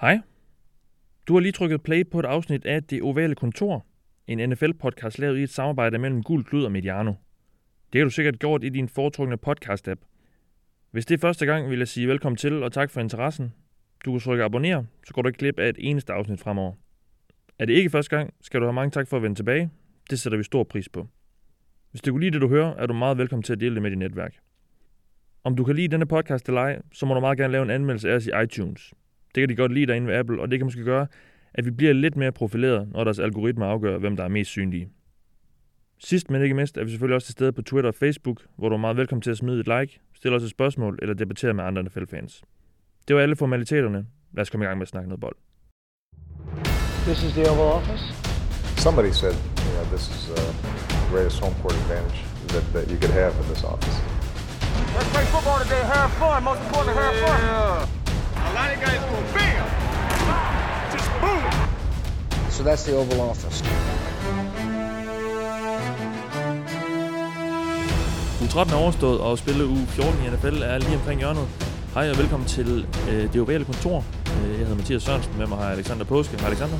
Hej. Du har lige trykket play på et afsnit af Det Ovale Kontor, en NFL-podcast lavet i et samarbejde mellem Gul Klud og Mediano. Det har du sikkert gjort i din foretrukne podcast-app. Hvis det er første gang, vil jeg sige velkommen til og tak for interessen. Du kan trykke abonner, så går du ikke glip af et eneste afsnit fremover. Er det ikke første gang, skal du have mange tak for at vende tilbage. Det sætter vi stor pris på. Hvis du kunne lide det, du hører, er du meget velkommen til at dele det med dit netværk. Om du kan lide denne podcast eller ej, så må du meget gerne lave en anmeldelse af os i iTunes. Det kan de godt lide derinde ved Apple, og det kan måske gøre, at vi bliver lidt mere profileret, når deres algoritmer afgør, hvem der er mest synlige. Sidst men ikke mindst er vi selvfølgelig også til stede på Twitter og Facebook, hvor du er meget velkommen til at smide et like, stille os et spørgsmål eller debattere med andre NFL-fans. Det var alle formaliteterne. Lad os komme i gang med at snakke noget bold. This is the Oval Office. Somebody said, you know, this is uh, the greatest home court advantage that, that you could have in this office. Let's play football today. Have fun. Most important, have fun. A So that's the Oval Office. U13 er overstået, og spille u 14 i NFL er lige omkring hjørnet. Hej og velkommen til øh, Det Ovale Kontor. Øh, jeg hedder Mathias Sørensen, med mig har Alexander Påske. Hej Alexander.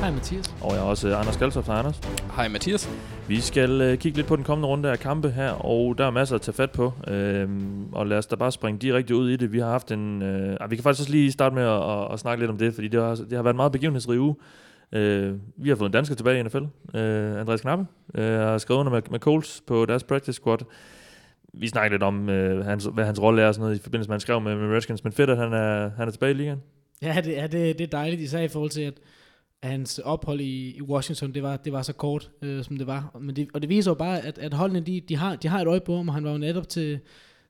Hej Mathias. Og jeg er også Anders Galtoft. Hej Anders. Hej Mathias. Vi skal øh, kigge lidt på den kommende runde af kampe her, og der er masser at tage fat på. Øh, og lad os da bare springe direkte ud i det. Vi har haft en... Øh, ah, vi kan faktisk også lige starte med at, at, at snakke lidt om det, fordi det har, det har været en meget begivenhedsrig uge. Øh, vi har fået en dansker tilbage i NFL. Øh, Andreas Knappe øh, har skrevet under med, med Coles på deres practice squad. Vi snakker lidt om, øh, hans, hvad hans rolle er og sådan noget, i forbindelse med, at han skrev med, med Redskins, men fedt, at han er, han er tilbage i ligaen. Ja, det, ja det, det er dejligt, især i forhold til, at, at hans ophold i, i Washington, det var, det var så kort, øh, som det var. Men det, og det viser jo bare, at, at holdene, de, de, har, de har et øje på ham, og han var jo netop til,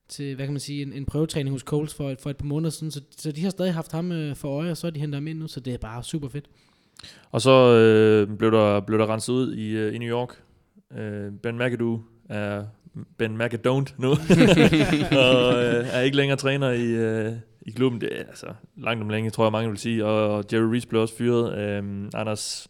til hvad kan man sige, en, en prøvetræning hos Coles for, et, for et par måneder siden, så, så de har stadig haft ham øh, for øje, og så er de hentet ham ind nu, så det er bare super fedt. Og så øh, blev, der, blev der renset ud i, øh, i New York. Øh, ben McAdoo er Ben McAdon't nu, og øh, er ikke længere træner i, øh, i klubben. Det er altså langt om længe, tror jeg mange vil sige. Og, og Jerry Reese blev også fyret. Øhm, Anders,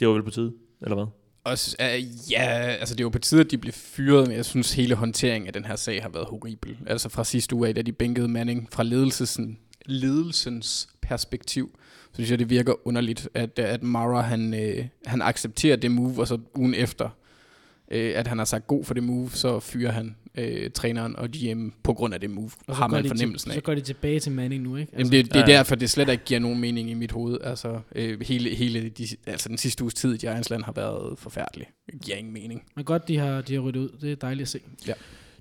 det var vel på tide, eller hvad? Også, uh, ja, altså det var på tide, at de blev fyret, men jeg synes hele håndteringen af den her sag har været horribel. Altså fra sidste uge af, da de bænkede Manning fra ledelsen, ledelsens perspektiv, så synes jeg, det virker underligt, at, at Mara han, øh, han accepterer det move, og så ugen efter, øh, at han har sagt god for det move, så fyrer han øh, træneren og GM på grund af det move, Og har man fornemmelsen til, af. Så går de tilbage til Manning nu, ikke? Jamen det, det er ja. derfor, det slet ikke giver nogen mening i mit hoved. Altså, øh, hele, hele de, altså den sidste uges tid i Giants land har været forfærdelig. Det giver ingen mening. Men godt, de har, de har ryddet ud. Det er dejligt at se.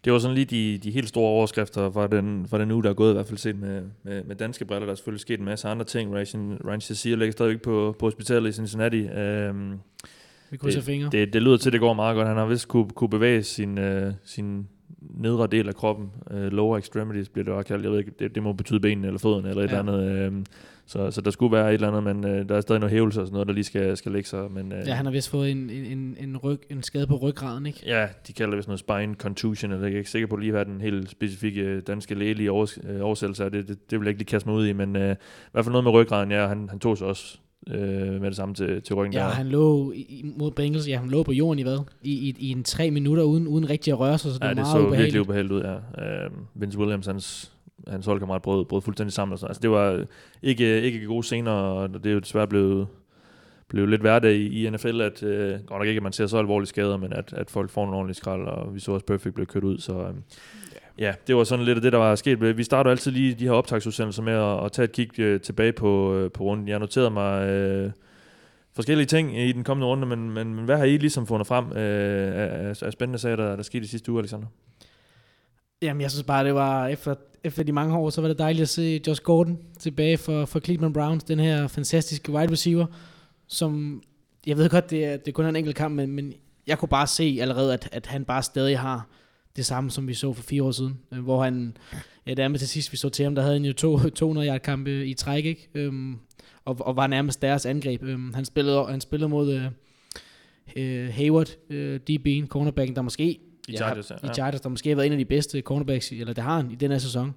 Det var sådan lige de, de helt store overskrifter fra den, fra den uge, der er gået, i hvert fald set med, med, med danske briller. Der er selvfølgelig sket en masse andre ting. Ryan, Ryan Shazier ligger stadigvæk på, på hospitalet i Cincinnati. Øhm, Vi krydser fingre. det, det lyder til, at det går meget godt. Han har vist kunne, kunne bevæge sin, øh, sin nedre del af kroppen. Øh, lower extremities bliver det også kaldt. Jeg ved ikke, det, det må betyde benene eller fødderne eller et Ja. eller andet. Øh, så, så der skulle være et eller andet, men øh, der er stadig noget hævelse og sådan noget, der lige skal, skal lægge sig. Men, øh, Ja, han har vist fået en, en, en, ryg, en skade på ryggraden, ikke? Ja, de kalder det vist noget spine contusion, eller jeg er ikke sikker på lige, hvad den helt specifikke øh, danske lægelige overs- øh, oversættelse er. Det, det, det vil jeg ikke lige kaste mig ud i, men øh, i hvert fald noget med ryggraden, ja, han, han tog sig også øh, med det samme til, til ryggen Ja, der. han lå i, mod Bengals, ja, han lå på jorden i hvad? I, i, i en tre minutter uden, uden rigtig at røre sig, så det ja, var det meget så ubehageligt. virkelig ubehageligt ud, ja. Øh, Vince Williams, hans, hans holdkammerat, brød, brød fuldstændig sammen. Og sådan. Altså, det var ikke, ikke gode scener, og det er jo desværre blevet, blevet lidt hverdag i, i NFL, at øh, godt nok ikke, at man ser så alvorlige skader, men at, at folk får nogle ordentlige skrald, og vi så også Perfect blev kørt ud, så øh, ja, det var sådan lidt af det, der var sket. Vi starter altid lige de her optagsudsendelser med at, at tage et kig øh, tilbage på, øh, på runden. Jeg noterede mig øh, forskellige ting i den kommende runde, men, men, men hvad har I ligesom fundet frem øh, af, af, spændende sager, der, der skete i sidste uge, Alexander? Jamen, jeg synes bare, det var efter, efter de mange år, så var det dejligt at se Josh Gordon tilbage for, for Cleveland Browns, den her fantastiske wide receiver, som, jeg ved godt, det er, det er kun en enkelt kamp, men, men jeg kunne bare se allerede, at, at han bare stadig har det samme, som vi så for fire år siden, øh, hvor han, ja, det er med til sidst, vi så til ham, der havde han jo to, 200 yard kampe i træk, ikke? Øhm, og, og var nærmest deres angreb. Øhm, han, spillede, han spillede mod øh, øh, Hayward, øh, DB'en, cornerbacken, der måske I Chargers, ja. i Chargers, der måske har været en af de bedste cornerbacks, eller det har han i den her sæson.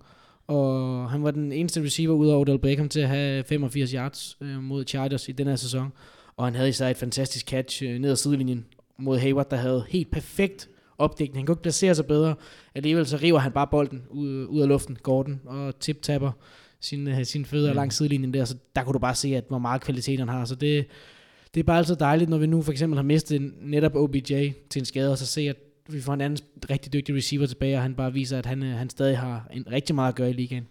Og han var den eneste receiver ud over Odell Beckham til at have 85 yards øh, mod Chargers i den her sæson. Og han havde især et fantastisk catch øh, ned ad sidelinjen mod Hayward, der havde helt perfekt opdækning. Han kunne ikke placere sig bedre. Alligevel så river han bare bolden ud, ud af luften, Gordon, og tip-tapper sine, sine fødder mm. langs sidelinjen der, så der kunne du bare se, at hvor meget kvalitet han har. Så det, det er bare altid dejligt, når vi nu for eksempel har mistet netop OBJ til en skade, og så se, at vi får en anden rigtig dygtig receiver tilbage, og han bare viser, at han, øh, han stadig har en rigtig meget at gøre i ligaen.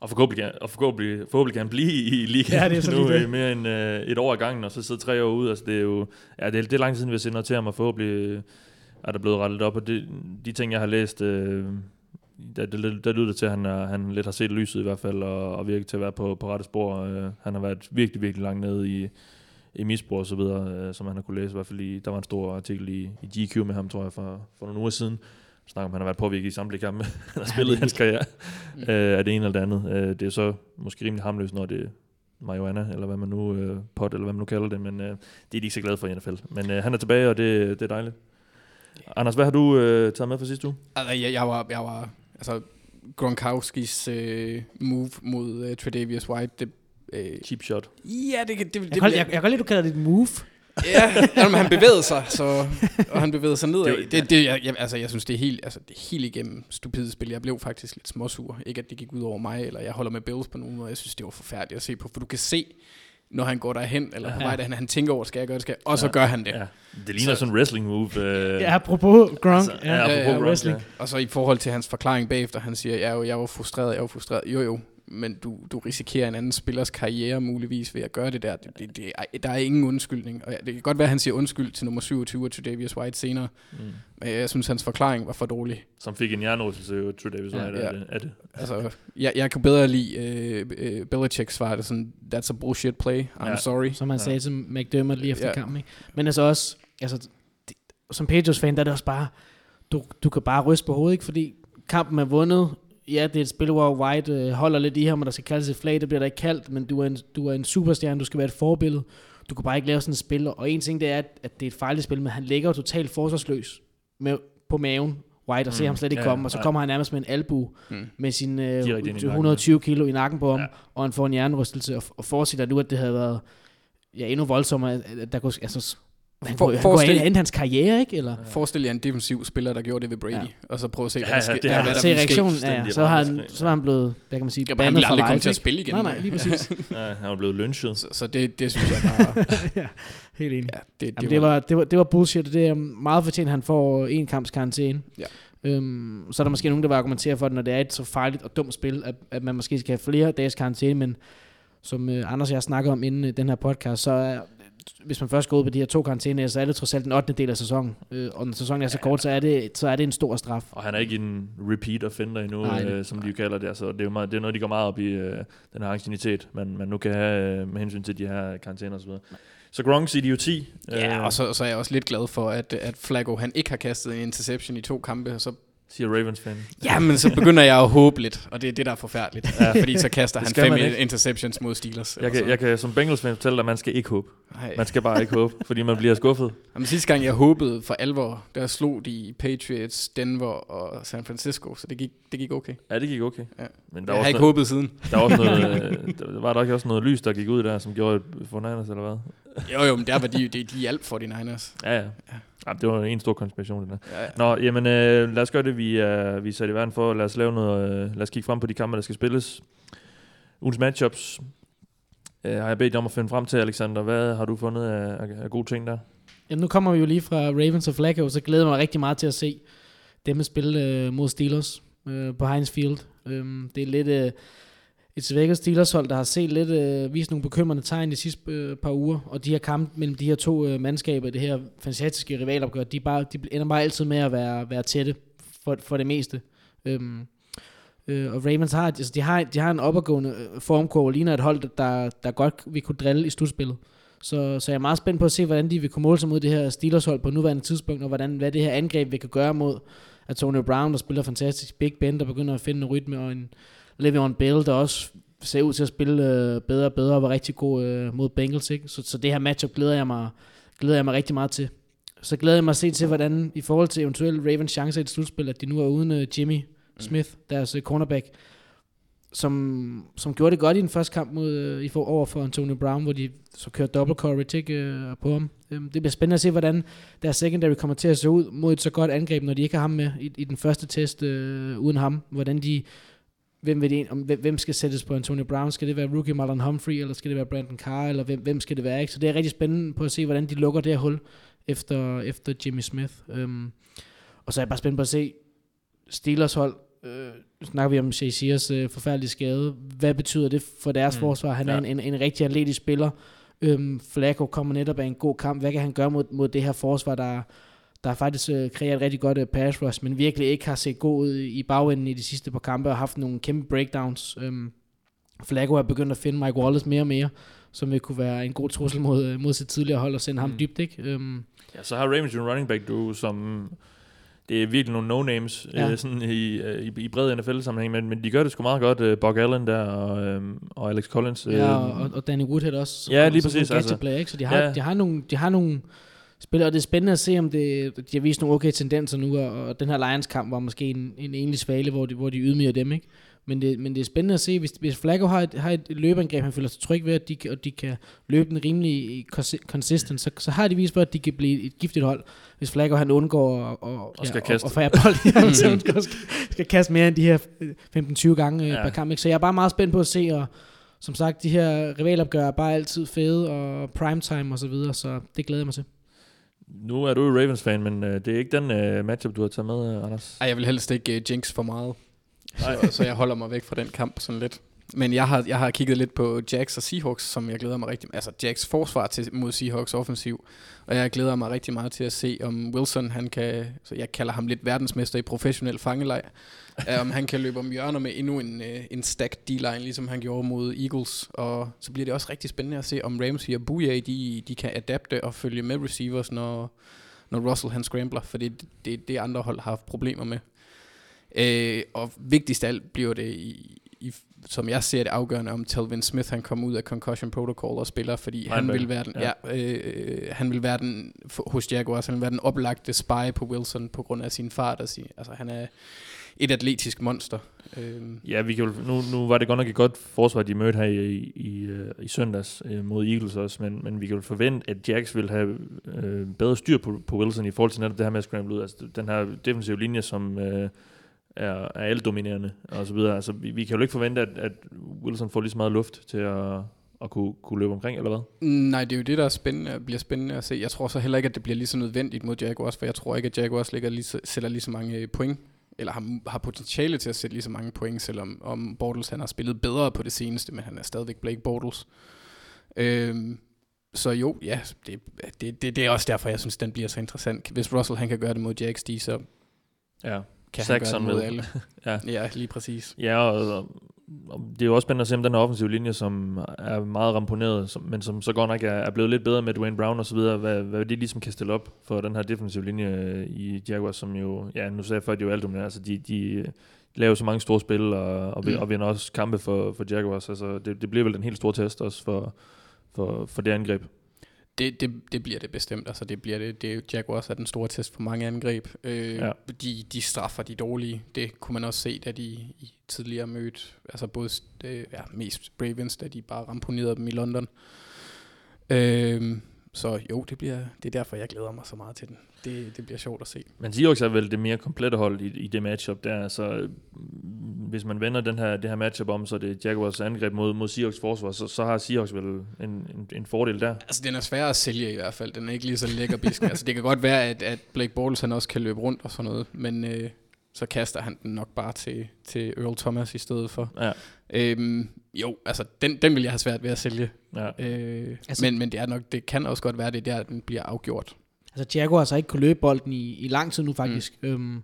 Og forhåbentlig, og forhåbentlig, forhåbentlig kan han blive i ligaen Ja, det er så nu det. i mere end øh, et år ad gangen, og så sidde tre år ude. Altså, det er jo ja, det er, det er lang tid siden, vi har set noget til ham, og forhåbentlig øh, er der blevet rettet op. Og det, de ting, jeg har læst, øh, der, der, der lyder det til, at han, er, han lidt har set lyset i hvert fald, og, og virker til at være på, på rette spor. Øh, han har været virkelig, virkelig langt nede i, i misbrug og så videre, øh, som han har kunne læse. I hvert fald i, der var en stor artikel i, i GQ med ham, tror jeg, for, for nogle uger siden. Snakker om, han har været påvirket i samtlige kampe, han har spillet i hans karriere, Mm. øh, det ene eller det andet. Øh, det er så måske rimelig harmløst, når det er marijuana, eller hvad man nu, øh, pot, eller hvad man nu kalder det, men øh, det er de ikke så glade for i NFL. Men øh, han er tilbage, og det, det er dejligt. Anders, hvad har du øh, taget med for sidste uge? Altså, jeg, jeg, var, jeg var, altså, Gronkowskis øh, move mod øh, Tredavious White, det, øh, Cheap shot. ja, det, det, det, Jeg kan, jeg, jeg kan godt lide, du kalder det et move. Ja, jamen, han bevægede sig, så, og han bevægede sig nedad. Det, det, det, jeg, jeg, altså, jeg synes, det er helt, altså, det er helt igennem stupide spil. Jeg blev faktisk lidt småsur. Ikke, at det gik ud over mig, eller jeg holder med Bills på nogen måde. Jeg synes, det var forfærdeligt at se på, for du kan se, når han går derhen, eller på Ja. vej derhen, han tænker over, skal jeg gøre det, skal jeg, og så Ja. gør han det. Ja. Det ligner Så- sådan en wrestling move. Øh, Ja, apropos Gronk. altså, ja, ja, apropos ja, ja, wrestling. ja. Og så i forhold til hans forklaring bagefter, han siger, jeg er jo, jeg var frustreret, jeg var frustreret. Jo jo, men du, du risikerer en anden spillers karriere muligvis ved at gøre det der. Det, det, det, er- der er ingen undskyldning. Og ja, det kan godt være, at han siger undskyld til nummer 27 og til Davius White senere. Mm. Men jeg synes, hans forklaring var for dårlig. Som fik en hjernerystelse jo, True Davis Ja. White Ja. af det. Af det. Altså, jeg, jeg kan bedre lide øh, øh, Belichicks svar, det er sådan, that's a bullshit play, I'm Ja. sorry. Som han Ja. sagde til McDermott lige efter Ja. kampen. Ikke? Men altså også, altså, det, som Patriots-fan, der er det også bare, du, du kan bare ryste på hovedet, ikke? fordi kampen er vundet. Ja, det er et spil, hvor White øh, holder lidt i ham, og der skal kaldes et flag, det bliver der ikke kaldt, men du er, en, du er en superstjerne, du skal være et forbillede. Du kan bare ikke lave sådan et spil, og en ting det er, at, det er et fejligt spil, men han ligger totalt forsvarsløs med, på maven, White, og ser Mm. ham slet ikke Ja, komme, og så kommer han nærmest med en albu Mm. med sin øh, Direkte ind i nakken, 120 kilo i nakken på ham, Ja. og han får en hjernerystelse, og, og forestiller nu, at det havde været ja, endnu voldsommere, at der kunne, altså, han, For- han forestil- endt hans karriere, ikke? Eller? Forestil jer en defensiv spiller, der gjorde det ved Brady, Ja. ja. og så prøve at se, Ja, hvad der ja, sker. det er- hvad der Se reaktionen, ja, så har han, så har han blevet, hvad kan man sige, Ja, han bandet fra aldrig komme til at spille igen. Nej, nej, lige præcis. Ja, han var blevet lynchet. Så, så det, det synes jeg bare, ja, helt enig. ja, det, det, Jamen, det, var, det, var, det var bullshit, og det er meget fortjent, at han får en kamps karantæne. Ja. Øhm, så er der måske nogen, der vil argumentere for det, når det er et så farligt og dumt spil, at, at man måske skal have flere dages karantæne, men som øh, Anders og jeg snakker om inden øh, den her podcast, så er, hvis man først går ud på de her to karantæner, så er det trods alt den 8. del af sæsonen. Øh, og når sæsonen er så kort, så er det, så er det en stor straf. Og han er ikke en repeat offender endnu, Nej, Nej, det- øh, som de jo kalder det. Altså, det, er jo meget, det er noget, de går meget op i, øh, den her ancienitet, man, man nu kan have øh, med hensyn til de her karantæner osv. Så Gronks idioti. Ja, øh, og så, så er jeg også lidt glad for, at, at Flacco, han ikke har kastet en interception i to kampe, og så siger Ravens-fan. Ja, men så begynder jeg at håbe lidt, og det er det, der er forfærdeligt. Ja. Fordi så kaster han fem interceptions mod Steelers. Jeg kan, jeg kan som Bengals-fan fortælle dig, at man skal ikke håbe. Nej. Man skal bare ikke håbe, fordi man bliver skuffet. Jamen, sidste gang jeg håbede for alvor, der slog de Patriots, Denver og San Francisco, så det gik, det gik okay. Ja, det gik okay. Ja. Men der Jeg var, har ikke noget, håbet siden. der var også noget, øh, der var der ikke også noget lys, der gik ud der, som gjorde et for Niners, eller hvad? Jo, jo, men der var de, de, de hjalp for de Niners. Ja, ja. Ja det var en stor konspiration, det der. Ja, ja. Nå, jamen øh, lad os gøre det, vi er, vi er sat i verden for. Lad os lave noget, øh, lad os kigge frem på de kampe, der skal spilles. Ugens matchups øh, har jeg bedt dig om at finde frem til, Alexander. Hvad har du fundet af, af, af gode ting der? Jamen, nu kommer vi jo lige fra Ravens og Flacco, så glæder jeg mig rigtig meget til at se dem spille øh, mod Steelers øh, på Heinz Field. Øhm, det er lidt øh, et svækket Steelers hold, der har set lidt, øh, vist nogle bekymrende tegn de sidste øh, par uger, og de her kampe mellem de her to øh, mandskaber, det her fantastiske rivalopgør, de, bare, de ender bare altid med at være, være tætte for, for det meste. Øhm, øh, og Ravens har, altså de har, de har en opadgående øh, formkurve, og ligner et hold, der, der godt vil kunne drille i slutspillet. Så, så jeg er meget spændt på at se, hvordan de vil kunne måle sig mod det her Steelers-hold på nuværende tidspunkt, og hvordan, hvad det her angreb vi kan gøre mod Antonio Brown, der spiller fantastisk, Big Ben, der begynder at finde en rytme, og en Le'Veon Bell, der også ser ud til at spille øh, bedre og bedre, og var rigtig god øh, mod Bengals. Ikke? Så, så det her matchup glæder jeg, mig, glæder jeg mig rigtig meget til. Så glæder jeg mig at se til, hvordan i forhold til eventuelle Ravens chancer i et slutspil, at de nu er uden øh, Jimmy Smith, deres øh, cornerback, som, som gjorde det godt i den første kamp mod, øh, i for, over for Antonio Brown, hvor de så kørte double coverage ikke, øh, på ham. Øhm, det bliver spændende at se, hvordan deres secondary kommer til at se ud mod et så godt angreb, når de ikke har ham med i, i den første test øh, uden ham. Hvordan de hvem, vil det, om, hvem, hvem skal sættes på Antonio Brown? Skal det være rookie Marlon Humphrey, eller skal det være Brandon Carr, eller hvem, hvem skal det være? Ikke? Så det er rigtig spændende på at se, hvordan de lukker det her hul efter, efter Jimmy Smith. Um, og så er jeg bare spændt på at se Steelers hold. Nu snakker vi om Shea Sears uh, forfærdelige skade. Hvad betyder det for deres mm. forsvar? Han er Ja. en, en, en rigtig atletisk spiller. Um, Flacco kommer netop af en god kamp. Hvad kan han gøre mod, mod det her forsvar, der, der faktisk uh, kreerer et rigtig godt uh, pass rush, men virkelig ikke har set god ud i bagenden i de sidste par kampe, og haft nogle kæmpe breakdowns. Um, Flacco er begyndt at finde Mike Wallace mere og mere, som vil kunne være en god trussel mod, øh, mod sit tidligere hold og sende ham Mm. dybt, ikke? Um, Ja, så har Ravens jo en running back, du, som... Det er virkelig nogle no-names Ja. øh, sådan i, øh, i, i bred NFL-sammenhæng, men, men de gør det sgu meget godt. Øh, Bog Allen der og, øh, og Alex Collins. Øh, ja, og, og Danny Woodhead også. Ja, lige præcis, en altså. gadget-player, ikke? Så de har, Ja. de har nogle, de har nogle spillere, og det er spændende at se, om det, de har vist nogle okay tendenser nu, og, og den her Lions-kamp var måske en, en enlig svale, hvor de, hvor de ydmyger dem, ikke? Men det, men det er spændende at se, hvis, hvis Flacco har et, har et løbeangreb, han føler sig tryg ved, at de, og de kan løbe den rimelig consi- consistent, så, så har de vist for, at de kan blive et giftigt hold, hvis Flacco han undgår og, og, Og skal og, kaste. og, og færre bold, ja, så skal, skal, kaste mere end de her 15-20 gange ja. Ja. per kamp. Ikke? Så jeg er bare meget spændt på at se, og som sagt, de her rivalopgør er bare altid fede, og primetime og så videre, så det glæder jeg mig til. Nu er du jo Ravens-fan, men øh, det er ikke den øh, matchup, du har taget med, øh, Anders. Ej, jeg vil helst ikke uh, jinx for meget. Så, så jeg holder mig væk fra den kamp sådan lidt. Men jeg har, jeg har kigget lidt på Jacks og Seahawks, som jeg glæder mig rigtig Altså Jacks forsvar til, mod Seahawks offensiv. Og jeg glæder mig rigtig meget til at se, om Wilson, han kan... Så jeg kalder ham lidt verdensmester i professionel fangelej. Øh, om han kan løbe om hjørner med endnu en, øh, en stack D-line, ligesom han gjorde mod Eagles. Og så bliver det også rigtig spændende at se, om Ramsey og Bouye, de, de kan adapte og følge med receivers, når, når Russell han scrambler. For det er det, det, andre hold har haft problemer med. Øh, og vigtigst af alt bliver det, i, i, som jeg ser det afgørende, om Telvin Smith han kommer ud af concussion protocol og spiller, fordi han Linebacker, vil være den, ja. ja. Ja, øh, han vil være den for- hos Jaguars, han vil være den oplagte spy på Wilson på grund af sin fart og sin, altså han er et atletisk monster. Øh, Ja, vi kan jo, nu, nu var det godt nok et godt forsvar, de mødte her i, i, øh, i søndags øh, mod Eagles også, men, men vi kan jo forvente, at Jacks vil have øh, bedre styr på, på Wilson i forhold til netop det her med at scramble ud. Altså den her defensive linje, som øh, er, er dominerende og så videre. Altså vi, vi kan jo ikke forvente, at, at Wilson får lige så meget luft til at, at kunne, kunne løbe omkring, eller hvad? Nej, det er jo det, der er spændende, bliver spændende at se. Jeg tror så heller ikke, at det bliver lige så nødvendigt mod Jaguars, for jeg tror ikke, at Jaguars ligger lige så, sætter lige så mange point, eller har, har potentiale til at sætte lige så mange point, selvom om Bortles han har spillet bedre på det seneste, men han er stadigvæk Blake Bortles. Øhm, så jo, ja, det, det, det, det er også derfor, jeg synes, den bliver så interessant. Hvis Russell han kan gøre det mod Jags, de, så Ja, kan Saxon han gøre mod alle. Ja. ja, lige præcis. Ja, og, og, og det er jo også spændende at se, om den her offensive linje, som er meget ramponeret, som, men som så godt nok er, er blevet lidt bedre med Dwayne Brown og så videre, hvad, hvad de ligesom kan stille op for den her defensive linje øh, i Jaguars, som jo, ja, nu sagde jeg før, at de er jo alt altså de, de laver så mange store spil, og, og, Mm. og vinder også kampe for, for Jaguars, altså det, det bliver vel en helt stor test også for, for, for det angreb. Det, det, det bliver det bestemt. Altså det bliver det. det Jaguars er den store test for mange angreb. Øh, ja. De, de straffer de dårlige. Det kunne man også se, da de i tidligere mødt, altså både øh, ja, mest Ravens, da de bare ramponerede dem i London. Øh, så jo, det, bliver, det er derfor, jeg glæder mig så meget til den. Det, det bliver sjovt at se. Men Seahawks er vel det mere komplette hold i, i det matchup der, så mm, hvis man vender den her, det her matchup om, så er det Jaguars angreb mod, mod Seahawks forsvar, så, så har Seahawks vel en, en, en fordel der. Altså, den er svær at sælge i hvert fald. Den er ikke lige så lækker bisk. altså, det kan godt være, at, at Blake Bortles han også kan løbe rundt og sådan noget, men øh, så kaster han den nok bare til, til Earl Thomas i stedet for. Ja, Øhm, jo, altså, den, den vil jeg have svært ved at sælge. ja. Øh, Altså- men, men det er nok, det kan også godt være, det er der, den bliver afgjort. Altså Jaguars har ikke kunnet løbe bolden i, i lang tid nu faktisk. Mm. Øhm,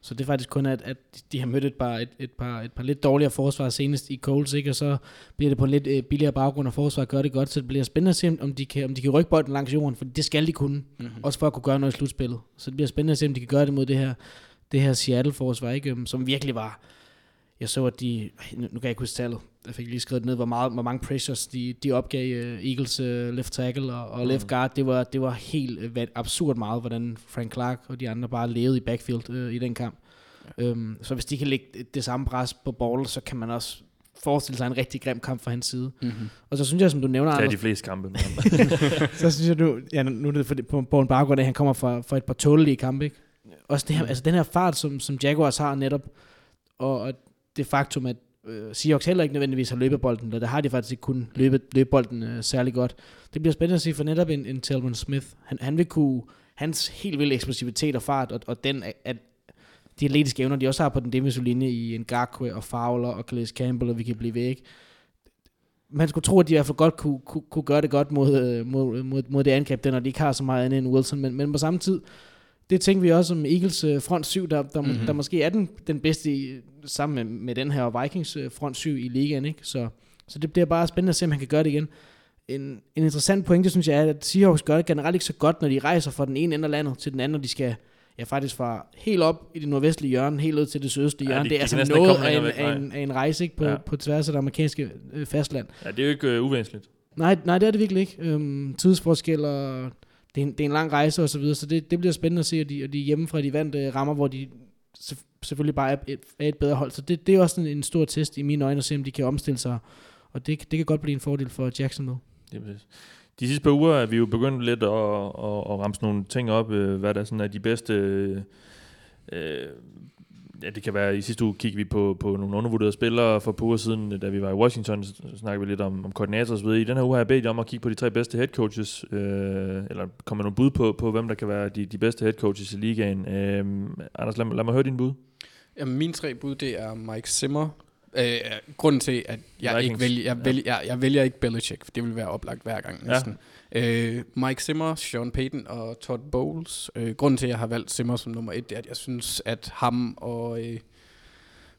så det er faktisk kun, at, at de har mødt et par, et, et, par, et par lidt dårligere forsvar senest i Coles, ikke? og så bliver det på en lidt øh, billigere baggrund, og forsvaret gør det godt, så det bliver spændende at se, om de kan, om de kan rykke bolden langs jorden, for det skal de kunne, Mm-hmm. også for at kunne gøre noget i slutspillet. Så det bliver spændende at se, om de kan gøre det mod det her, det her Seattle-forsvar, ikke? Som virkelig var... Jeg så, at de... Nu, kan jeg ikke huske tallet. Jeg fik lige skrevet ned, hvor, meget, hvor mange pressures de, de opgav uh, Eagles uh, left tackle og, og left guard. Det var, det var helt uh, absurd meget, hvordan Frank Clark og de andre bare levede i backfield uh, i den kamp. Ja. Um, så hvis de kan lægge det, samme pres på Ball, så kan man også forestille sig en rigtig grim kamp fra hans side. Mm-hmm. Og så synes jeg, som du nævner, Det er Anders, de fleste kampe. Så synes jeg nu, ja, nu er det for, på, på en baggrund af, at han kommer fra, fra et par tålelige kampe, ikke? Også det her, altså den her fart, som, som Jaguars har netop, og, og det faktum, at øh, Seahawks heller ikke nødvendigvis har løbet bolden, og der har de faktisk ikke kun løbet, løbet bolden øh, særlig godt. Det bliver spændende at se for netop en, en Telvin Smith. Han, han vil kunne, hans helt vilde eksplosivitet og fart, og, og den, at de atletiske evner, de også har på den defensive linje i en Garque og Fowler og Calais Campbell, og vi kan blive væk. Man skulle tro, at de i hvert fald godt kunne, kunne, kunne gøre det godt mod, øh, mod, mod, mod det angreb, der, når de ikke har så meget andet end Wilson, men, men på samme tid, det tænker vi også om Eagles øh, front 7, der, der, mm-hmm. der måske er den, den bedste i, sammen med, med den her Vikings øh, front 7 i ligaen. Ikke? Så, så det bliver bare spændende at se, om han kan gøre det igen. En, en interessant pointe, synes jeg, er, at Seahawks gør det generelt ikke så godt, når de rejser fra den ene ende af landet til den anden, når de skal ja, faktisk fra helt op i det nordvestlige hjørne, helt ud til det sydøstlige Ja, hjørne. de- det er de altså noget af en, væk, af, en, af en rejse ikke, på, Ja. ja. på tværs af det amerikanske øh, fastland. Ja, det er jo ikke øh, uvæsentligt. Nej, nej, det er det virkelig ikke. Øhm, tidsforskel og det er, en, det er en lang rejse og så videre, så det, det bliver spændende at se, at de, at de hjemmefra de vandt de rammer, hvor de selvfølgelig bare er et, er et bedre hold. Så det, det er også en, en stor test i mine øjne at se, om de kan omstille sig, og det, det kan godt blive en fordel for Jacksonville. Det er præcis. De sidste par uger er vi jo begyndt lidt at, at, at ramse nogle ting op, øh, hvad der sådan er de bedste... Øh, øh ja, det kan være, i sidste uge kiggede vi på, på nogle undervurderede spillere for på uger siden, da vi var i Washington, så snakkede vi lidt om, om koordinator og så videre. I den her uge har jeg bedt om at kigge på de tre bedste head coaches, øh, eller komme med nogle bud på, på, hvem der kan være de, de bedste head coaches i ligaen. Øh, Anders, lad, mig- lad mig høre din bud. Jamen, mine tre bud, det er Mike Zimmer. Øh, grunden til, at jeg Vikings. ikke vælger, jeg, Ja. vælger, jeg, jeg vælger ikke Belichick, for det vil være oplagt hver gang Ja. Øh, Mike Zimmer, Sean Payton og Todd Bowles. Øh, grunden til, at jeg har valgt Zimmer som nummer et, det er, at jeg synes, at ham og øh,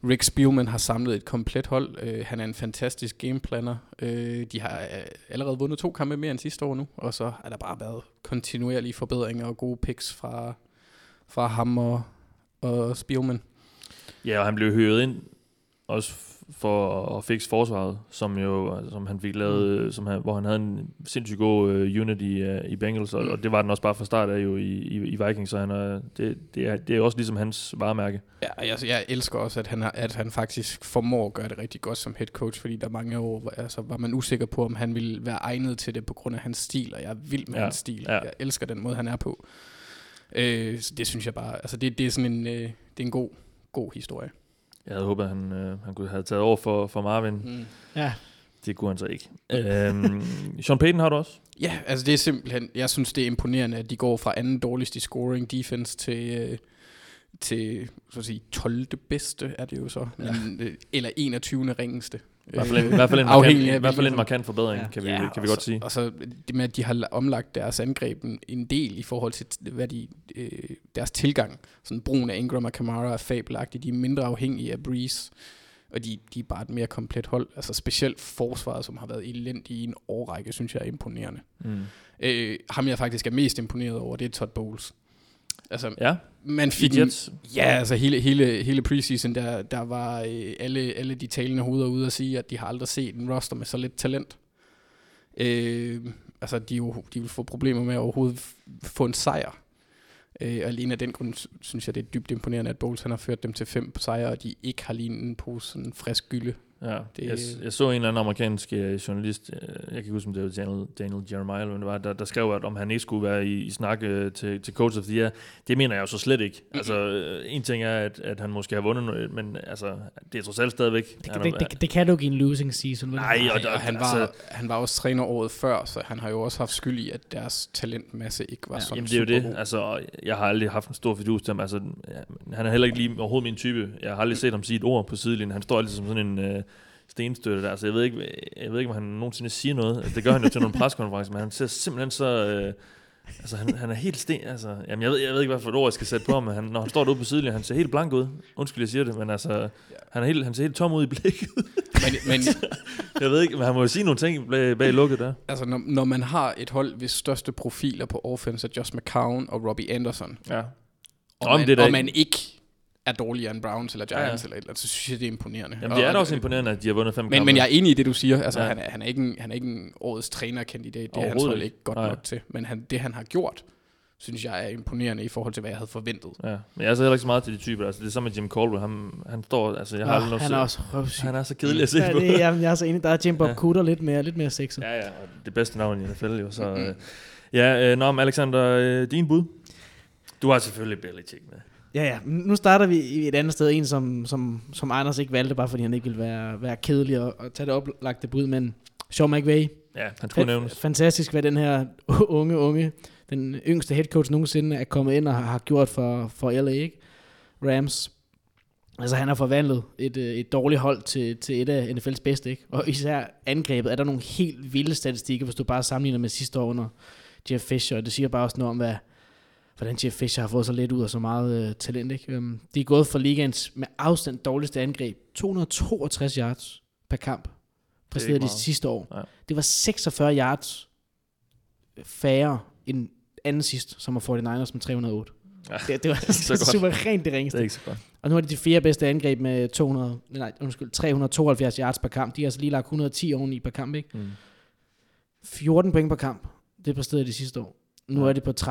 Rick Spielman har samlet et komplet hold. Øh, han er en fantastisk gameplanner. Øh, de har øh, allerede vundet to kampe mere end sidste år nu, og så har der bare været kontinuerlige forbedringer og gode picks fra, fra ham og, og Spielman. Ja, og han blev høret ind også for at fikse forsvaret, som jo altså, som han fik lavet, mm. som han, hvor han havde en sindssygt god uh, unit i, uh, i Bengals, og, Mm. og det var den også bare fra start af jo i, i, i Vikings, så han er, det, det, er, det er også ligesom hans varemærke. Ja, jeg, jeg elsker også, at han, har, at han faktisk formår at gøre det rigtig godt som head coach, fordi der er mange år, altså, var man usikker på, om han ville være egnet til det på grund af hans stil, og jeg er vild med Ja, hans stil. Ja. Jeg elsker den måde, han er på. Øh, så det synes jeg bare, altså det, det er sådan en, øh, det er en god, god historie. Jeg havde håbet, at han, uh, han kunne have taget over for, for Marvin. Mm. Ja, Det kunne han så ikke. øhm, Sean Payton har du også? Ja, altså det er simpelthen, jeg synes det er imponerende, at de går fra anden dårligste i scoring defense til, øh, til så at sige, 12. bedste er det jo så, ja. men, øh, eller 21. ringeste. I hvert fald en, i hvert fald en, Afhængig markant, i hvert fald en markant forbedring, Ja. kan vi, Ja, kan vi og godt så, sige. Og så det med, at de har omlagt deres angreb en- en del i forhold til, hvad de, øh, deres tilgang. Sådan brugen af Ingram og Kamara er fabelagtig. De er mindre afhængige af Breeze. Og de, de er bare et mere komplet hold. Altså specielt forsvaret, som har været elendig i en årrække, synes jeg er imponerende. Mm. Øh, ham jeg faktisk er mest imponeret over, det er Todd Bowles. Altså, Ja, man fik en, Jets. Ja, altså hele, hele, hele preseason, der, der var øh, alle, alle de talende hoveder ude at sige, at de har aldrig set en roster med så lidt talent. Øh, altså, de, jo, de vil få problemer med at overhovedet få en sejr. Øh, og alene af den grund sy- synes jeg, det er dybt imponerende, at Bowles han har ført dem til fem sejre, og de ikke har lignet en pose sådan frisk gylde. Ja, Det- jeg, jeg så en eller anden amerikansk øh, journalist, øh, jeg kan ikke huske, om det var Daniel, Daniel Jeremiah, eller det var, der, der skrev, at om han ikke skulle være i, i snak øh, til, til Coach of the Year. Det mener jeg jo så slet ikke. Altså, en ting er, at, at han måske har vundet noget, men altså, det er trods alt stadigvæk. det, han det, det, det kan du ikke i en losing season. vel? Nej, og, Og, og, han, var, altså, han var også træner året før, så han har jo også haft skyld i, at deres talentmasse ikke var Ja, sådan Jamen det er jo det. Altså, jeg har aldrig haft en stor fidus til ham. Altså, ja, han er heller ikke lige overhovedet min type. Jeg har aldrig set ham sige et ord på sidelinjen. Han står altid som sådan en øh, stenstøtte der. Altså, jeg ved, ikke, jeg ved ikke, om han nogensinde siger noget. Altså, det gør han jo til nogle preskonferencer, men han ser simpelthen så... Øh, altså, han, han er helt sten... Altså, jamen, jeg ved, jeg ved ikke, hvad for et ord, jeg skal sætte på ham, men han, når han står derude på sidelinjen, han ser helt blank ud. Undskyld, jeg siger det, men altså... Han, er helt, han ser helt tom ud i blikket. Men, men jeg ved ikke, men han må jo sige nogle ting bag, bag lukket der. altså, når, når man har et hold, hvis største profiler på offense er Josh McCown og Robbie Anderson, Ja. og, men man, det og man ikke er dårligere end Browns eller. Giants, ja, ja. eller et eller andet, så synes jeg, det er imponerende. Jamen, det er da også imponerende, at de har vundet fem Men, kampe. men jeg er enig i det, du siger. Altså, Ja. han, er, han, er ikke en, han er ikke en årets trænerkandidat. Det er hold ikke. godt Nej. nok til. Men han, det, han har gjort, synes jeg er imponerende i forhold til, hvad jeg havde forventet. Ja, men jeg er så heller ikke så meget til de typer. Altså, det er samme med Jim Caldwell. Han, han står, altså, jeg har noget han er også røvsyg. han er så kedelig at se ja, på. det, jamen, jeg er så enig. Der er Jim Bob Ja. Cooter lidt mere, lidt mere sexet. Ja, ja, og det bedste navn i NFL jo. Så, Mm. øh, ja, øh, nå, Alexander, øh, din bud? Du har selvfølgelig Belichick med. Ja, ja. Nu starter vi i et andet sted. En, som, som, som Anders ikke valgte, bare fordi han ikke ville være, være kedelig og, og tage det oplagte bud. Men Sean McVay, Ja, han skulle nævnes. Fantastisk, hvad den her unge, unge, den yngste head coach nogensinde er kommet ind og har, gjort for, for LA, ikke? Rams. Altså han har forvandlet et, øh, et dårligt hold til, til et af NFL's bedste, ikke? Og især angrebet er der nogle helt vilde statistikker, hvis du bare sammenligner med sidste år under Jeff Fisher. Og det siger bare også noget om, hvad, hvordan Jeff Fisher har fået så lidt ud af så meget øh, talent, ikke? Um, de er gået for ligaens med afstand dårligste angreb. 262 yards per kamp. Præsterede de sidste år. Ja. Det var 46 yards færre end anden sidst, som var 49ers med 308. Ja, Det, det var så godt. suverænt det det ringeste. er ikke så godt. Og nu er det de fire bedste angreb med 200, nej, undskyld, 372 yards per kamp. De har altså lige lagt 110 oveni per kamp, ikke? Mm. 14 point per kamp. Det præsterede de sidste år. Nu er det på 30,1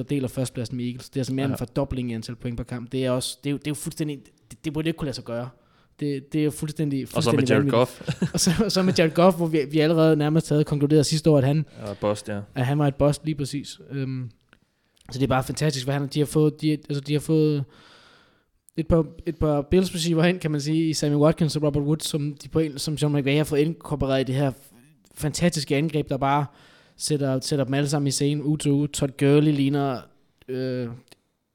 og deler førstepladsen med Eagles. Det er altså mere Ja. en fordobling i antal point per kamp. Det er også, det er jo, det er jo fuldstændig, det, det burde ikke kunne lade sig gøre. Det, det er jo fuldstændig, Og så med fuldstændig Jared. Goff. Og så, og så med Jared Goff, hvor vi, vi allerede nærmest havde konkluderet sidste år, at han, Ja, Bost, ja. at han var et boss lige præcis. Øhm, så det er bare fantastisk, hvad han, de har fået, de, altså de har fået et par, et par Bills receiver hen, kan man sige, i Sammy Watkins og Robert Woods, som, de på en, som Sean McVay har fået inkorporeret i det her fantastiske angreb, der bare sætter, sætter dem alle sammen i scenen, uge til uge. Todd Gurley ligner øh,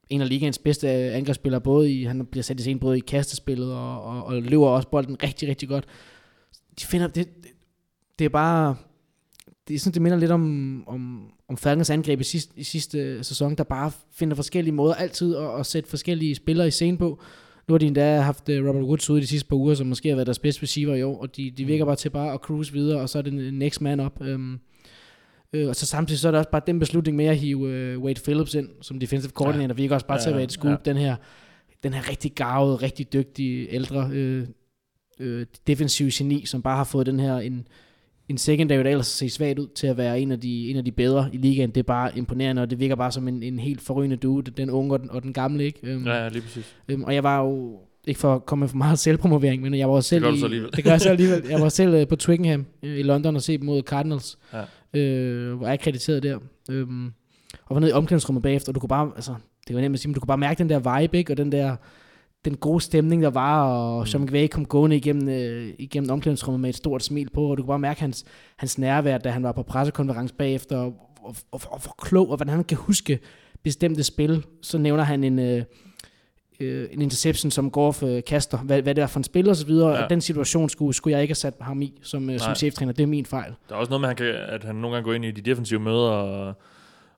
en af ligaens bedste angrebsspillere, både i, han bliver sat i scenen både i kastespillet og, og, og løber også bolden rigtig, rigtig godt. De finder, det, det, det er bare, det, jeg synes, det minder lidt om, om, om Falcons angreb i sidste, i sidste sæson, der bare finder forskellige måder altid at, at sætte forskellige spillere i scene på. Nu har de endda haft øh, Robert Woods ude de sidste par uger, som måske har været deres bedste receiver i år, og de, de virker bare til bare at cruise videre, og så er det next man up. Øhm, øh, og så samtidig så er det også bare den beslutning med at hive øh, Wade Phillips ind, som defensive coordinator, ja. virker også bare Ja, til at være et scoop, ja. den her den her rigtig gavede, rigtig dygtige ældre øh, øh, defensive geni, som bare har fået den her en, en secondary, der ellers ser svagt ud, til at være en af de, en af de bedre i ligaen. Det er bare imponerende, og det virker bare som en, en helt forrygende duo, den unge og den, og den gamle. Ikke? Øhm, Ja, ja, lige præcis. øhm, og jeg var jo, ikke for at komme med for meget selvpromovering, men jeg var selv gør du i, det gør jeg så alligevel. Jeg var selv øh, på Twickenham i London og se dem mod Cardinals, Ja. øh, hvor jeg er krediteret der. Øhm, og var nede i omklædningsrummet bagefter, og du kunne bare, altså, det var nemt at sige, men du kunne bare mærke den der vibe, ikke? og den der, den gode stemning, der var, og mm. Sean McVay kom gående igennem, øh, igennem omklædningsrummet med et stort smil på, og du kunne bare mærke hans, hans nærvær, da han var på pressekonference bagefter, og, og, og, og hvor klog, og hvordan han kan huske bestemte spil. Så nævner han en, øh, øh, en interception, som Goff øh, kaster, hvad, hvad det er for en spil og så videre, Ja. og den situation skulle, skulle jeg ikke have sat ham i som, øh, som cheftræner. Det er min fejl. Der er også noget med, at han, kan, at han nogle gange går ind i de defensive møder og,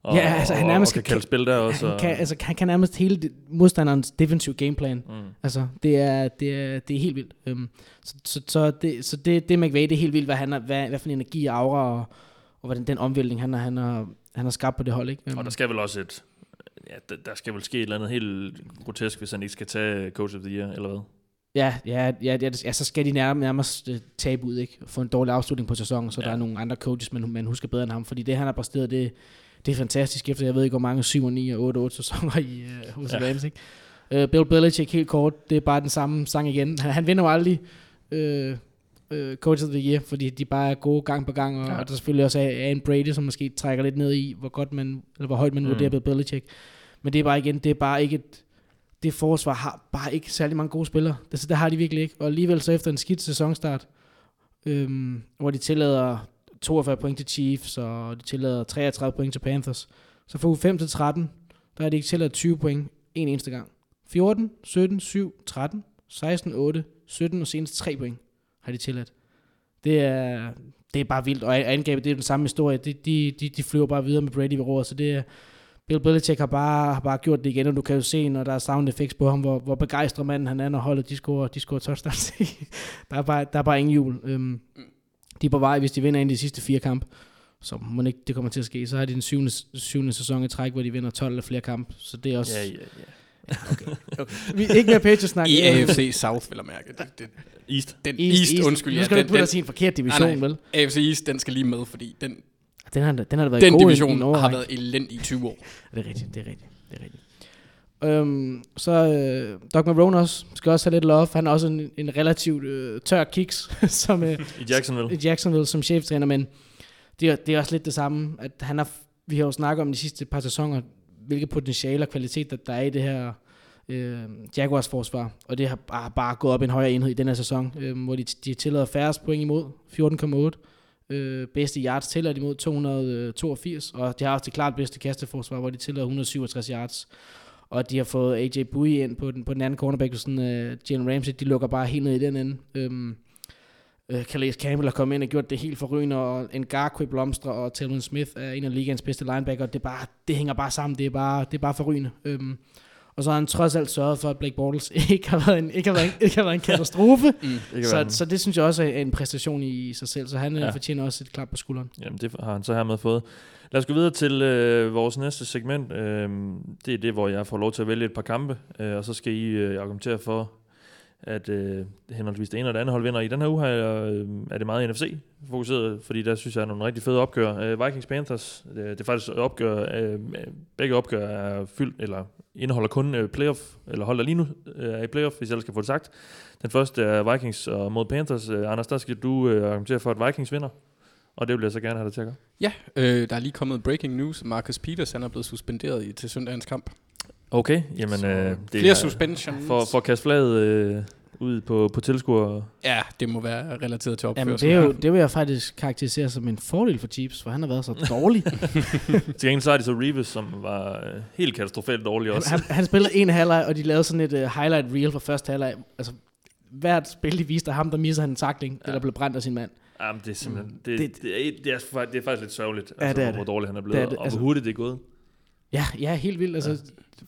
og, Ja, altså, han nærmest og kan kan- kalde spil der også. Han kan, altså, han kan nærmest hele det, modstanderens defensive gameplan. Mm. Altså, det er, det er, det er helt vildt. Um, så så, så, det, så det, det McVay, det er helt vildt, hvad, han har, hvad, hvad for en energi og aura, og, og hvordan den omvæltning, han har, han har, han har skabt på det hold. Ikke? Og der skal vel også et... Ja, der, der skal vel ske et eller andet helt grotesk, hvis han ikke skal tage Coach of the Year, eller hvad? Ja, ja, ja, ja, ja, så skal de nærmest, nærmest øh, tabe ud, ikke? Få en dårlig afslutning på sæsonen, så ja. Der er nogle andre coaches, man, man husker bedre end ham, fordi det, han har præsteret, det, det er fantastisk, efter jeg ved ikke, hvor mange 7 og 9 og 8 8 sæsoner i uh, hos Ja. Rams, ikke? Uh, Bill Belichick, helt kort, det er bare den samme sang igen. Han, han vinder jo aldrig uh, uh, Coach of the Year, fordi de bare er gode gang på gang, og, Ja. og der selvfølgelig også er Aaron Brady, som måske trækker lidt ned i, hvor godt man, eller hvor højt man mm. vurderer Bill Belichick. Men det er bare igen, det er bare ikke et, det forsvar har bare ikke særlig mange gode spillere. Det, så det har de virkelig ikke. Og alligevel så efter en skidt sæsonstart, øhm, hvor de tillader 42 point til Chiefs, og de tillader 33 point til Panthers, så fra u 5 til 13, der har de ikke tilladt 20 point en eneste gang. 14, 17, 7, 13, 16, 8, 17 og senest 3 point har de tilladt. Det er, det er bare vildt, og angrebet, det er den samme historie. De, de, de, de flyver bare videre med Brady ved råd, så det er, Bill Belichick har bare, har bare gjort det igen, og du kan jo se, når der er sound effects på ham, hvor, hvor begejstret manden han er, når holdet de scorer, de scorer touchdowns. der, er bare, der er bare ingen jul. Um, de er på vej, hvis de vinder ind i de sidste fire kampe, så må ikke det kommer til at ske, så har de den syvende, syvende sæson i træk, hvor de vinder 12 eller flere kampe, så det er også... Ja, ja, ja. Vi, ikke mere Patriots-snak. I Øh, AFC South, vil jeg mærke. Det, det, East. den East, East, undskyld. Nu Ja, skal du den, ikke putte den, os i en forkert division, Nej, nej. vel? AFC East, den skal lige med, fordi den, Den har, den har da været den god i- i division en har været elendig i 20 år. Det er rigtigt, det er rigtigt, det er rigtigt. Øhm, så øh, Doug Marrone også, skal også have lidt love. Han er også en, en relativt øh, tør kiks, som øh, I Jacksonville. i Jacksonville som cheftræner, men det er, det er også lidt det samme, at han har, vi har jo snakket om de sidste par sæsoner, hvilke potentiale og kvalitet, der, der er i det her øh, Jaguars forsvar, og det har bare, bare gået op en højere enhed i den her sæson, øh, hvor de, de tillader færrest point imod, 14,8. Øh, bedste yards tæller de mod 282, og de har også det klart bedste kasteforsvar, hvor de tillader 167 yards. Og de har fået AJ Bui ind på den, på den anden cornerback, og sådan, øh, Jalen Ramsey, de lukker bare helt ned i den ende. Øhm, øh, Calais Campbell har kommet ind og gjort det helt forrygende, og en Garquay blomstre, og Talon Smith er en af ligaens bedste linebacker. Det, er bare, det hænger bare sammen, det er bare, det er bare forrygende. Øhm, og så har han trods alt sørget for, at Blake Bortles ikke har været en, ikke har været en, ikke har været en katastrofe. Kan så, så det synes jeg også er en præstation i sig selv. Så han Ja. ja. fortjener også et klap på skulderen. Jamen, det har han så hermed fået. Lad os gå videre til øh, vores næste segment. Øh, det er det, hvor jeg får lov til at vælge et par kampe, øh, og så skal I øh, argumentere for, at øh, henholdsvis det ene og det andet hold vinder. I den her uge har jeg, øh, er det meget NFC-fokuseret, fordi der synes jeg er nogle rigtig fede opgør. Øh, Vikings-Panthers, det, øh, det er faktisk opgør, øh, begge opgør er fyldt, eller indeholder kun øh, playoff, eller holder lige nu øh, er i playoff, hvis jeg ellers skal få det sagt. Den første er Vikings og mod Panthers. Øh, Anders, der skal du øh, argumentere for, at Vikings vinder. Og det vil jeg så gerne have dig til at gøre. Ja, øh, der er lige kommet breaking news. Marcus Peters han er blevet suspenderet i, til søndagens kamp. Okay, jamen Så øh, det flere er suspensions. for, for at kaste flaget øh, ud på, på tilskuer. Ja, det må være relateret til Jamen, opførsel. det, er jo, det vil jeg faktisk karakterisere som en fordel for Chiefs, for han har været så dårlig. Til gengæld så er det så Reeves, som var øh, helt katastrofalt dårlig han, også. han, han spillede en halvleg, og de lavede sådan et uh, highlight reel fra første halvleg. Altså, hvert spil, de viste ham, der misser han en takling, ja. eller blev brændt af sin mand. Jamen, det er simpelthen... Det, Det- det, det, er, det, er, det er faktisk lidt sørgeligt, Ja, altså, det er hvor det. dårlig han er blevet, Det er det, og altså- hvor hurtigt det er gået. Ja, ja, helt vildt. Altså,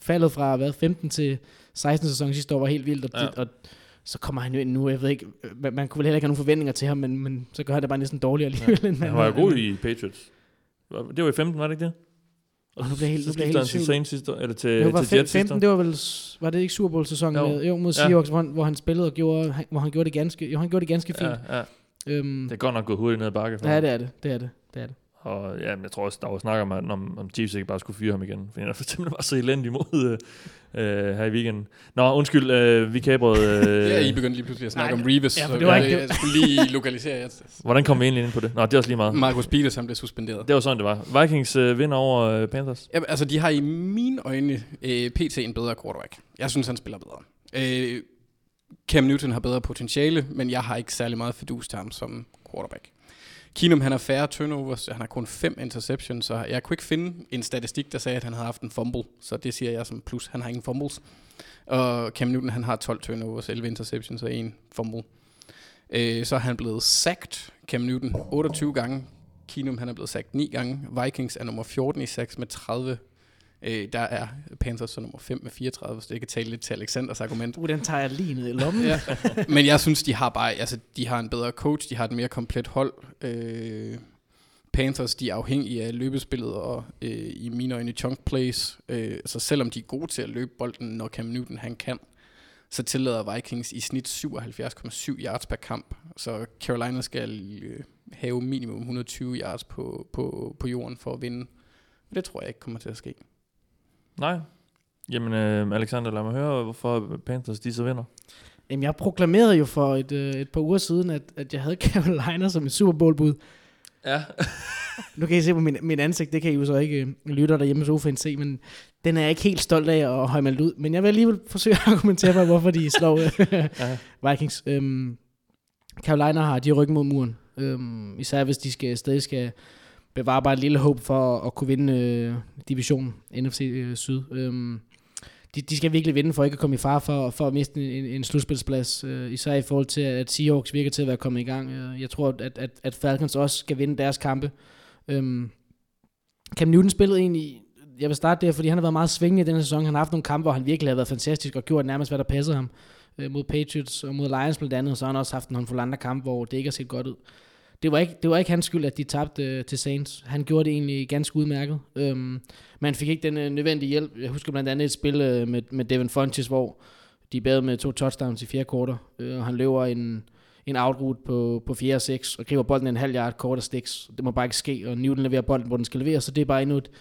faldet fra hvad, 15 til 16 sæson sidste år var helt vildt, og, Ja. ja. og så kommer han jo ind nu, jeg ved ikke, man, man kunne vel heller ikke have nogen forventninger til ham, men, men så gør han det bare næsten dårligere alligevel. end Han var jo god i Patriots. Det var i 15, var det ikke det? Og nu bliver helt- så helt han til. Saints sidste år, eller til, Det var til Jets sidste 15, år. det var vel, var det ikke Super Bowl sæsonen Jo. med, jo, mod Ja. Seahawks, hvor, han, hvor han spillede og gjorde, han- hvor han gjorde det ganske, jo, han gjorde det ganske fint. Ja, ja. Øhm, Det er godt nok gået hurtigt ned ad bakke. ja, det er det, det er det, det er det. Og ja, men jeg tror også, der var snak om, om, om Chiefs ikke bare skulle fyre ham igen. For han simpelthen bare så elendig mod øh, øh, her i weekenden. Nå, undskyld, øh, vi kabrede... Øh, Ja, I begyndte lige pludselig at snakke Nej, om Reeves, ja, så det var jeg, ikke jeg, skulle lige lokalisere jer. Hvordan kom vi egentlig ind på det? Nå, det er også lige meget. Marcus Peters, han blev suspenderet. Det var sådan, det var. Vikings øh, vinder over øh, Panthers. Ja, altså, de har i mine øjne øh, PT en bedre quarterback. Jeg synes, han spiller bedre. Øh, Cam Newton har bedre potentiale, men jeg har ikke særlig meget fidus til ham som quarterback. Keenum, han har færre turnovers, han har kun fem interceptions, så jeg kunne ikke finde en statistik, der sagde, at han havde haft en fumble, så det siger jeg som plus. Han har ingen fumbles. Og Cam Newton, han har 12 turnovers, 11 interceptions og en fumble. Øh, så er han blevet sacked, Cam Newton, 28 gange. Keenum, han er blevet sacked 9 gange. Vikings er nummer 14 i sacks med 30. Øh, der er Panthers så nummer 5 med 34, så det kan tale lidt til Alexanders argument. Uh, den tager jeg lige ned i lommen. Ja. Men jeg synes, de har bare, altså, de har en bedre coach, de har et mere komplet hold. Øh, Panthers, de er afhængige af løbespillet og øh, i mine øjne chunk plays. Øh, så selvom de er gode til at løbe bolden, når Cam Newton han kan, så tillader Vikings i snit 77,7 yards per kamp. Så Carolina skal øh, have minimum 120 yards på, på, på jorden for at vinde. Det tror jeg ikke kommer til at ske. Nej. Jamen, øh, Alexander, lad mig høre, hvorfor Panthers de så vinder. Jamen, jeg proklamerede jo for et, øh, et par uger siden, at, at jeg havde Carolina som et Super Bowl bud. Ja. Nu kan I se på min, min ansigt, det kan I jo så ikke øh, lytter derhjemme i sofaen se, men den er jeg ikke helt stolt af at have meldt ud. Men jeg vil alligevel forsøge at argumentere for, hvorfor de slår øh, Vikings. Øhm, Carolina har de ryggen mod muren. Øhm, især hvis de skal, stadig skal bevarer bare et lille håb for at, at kunne vinde øh, divisionen, NFC øh, Syd. Øhm, de, de skal virkelig vinde for ikke at komme i far for, for at miste en, en slutspilsplads. Øh, især i forhold til, at Seahawks virker til at være kommet i gang. Øh, jeg tror, at, at, at Falcons også skal vinde deres kampe. Øhm, Cam Newton spillede egentlig, jeg vil starte der, fordi han har været meget svingende i den sæson. Han har haft nogle kampe, hvor han virkelig har været fantastisk og gjort nærmest, hvad der passede ham. Øh, mod Patriots og mod Lions blandt andet, og så har han også haft en håndfuld andre kampe, hvor det ikke har set godt ud. Det var ikke, det var ikke hans skyld, at de tabte øh, til Saints. Han gjorde det egentlig ganske udmærket. Øhm, man fik ikke den øh, nødvendige hjælp. Jeg husker blandt andet et spil øh, med, med Devin Funches, hvor de bad med to touchdowns i fjerde kvarter, øh, og han løber en, en outroute på, på 4 og 6, og griber bolden en halv yard kort og sticks. Det må bare ikke ske, og Newton leverer bolden, hvor den skal leveres, så det er bare endnu et,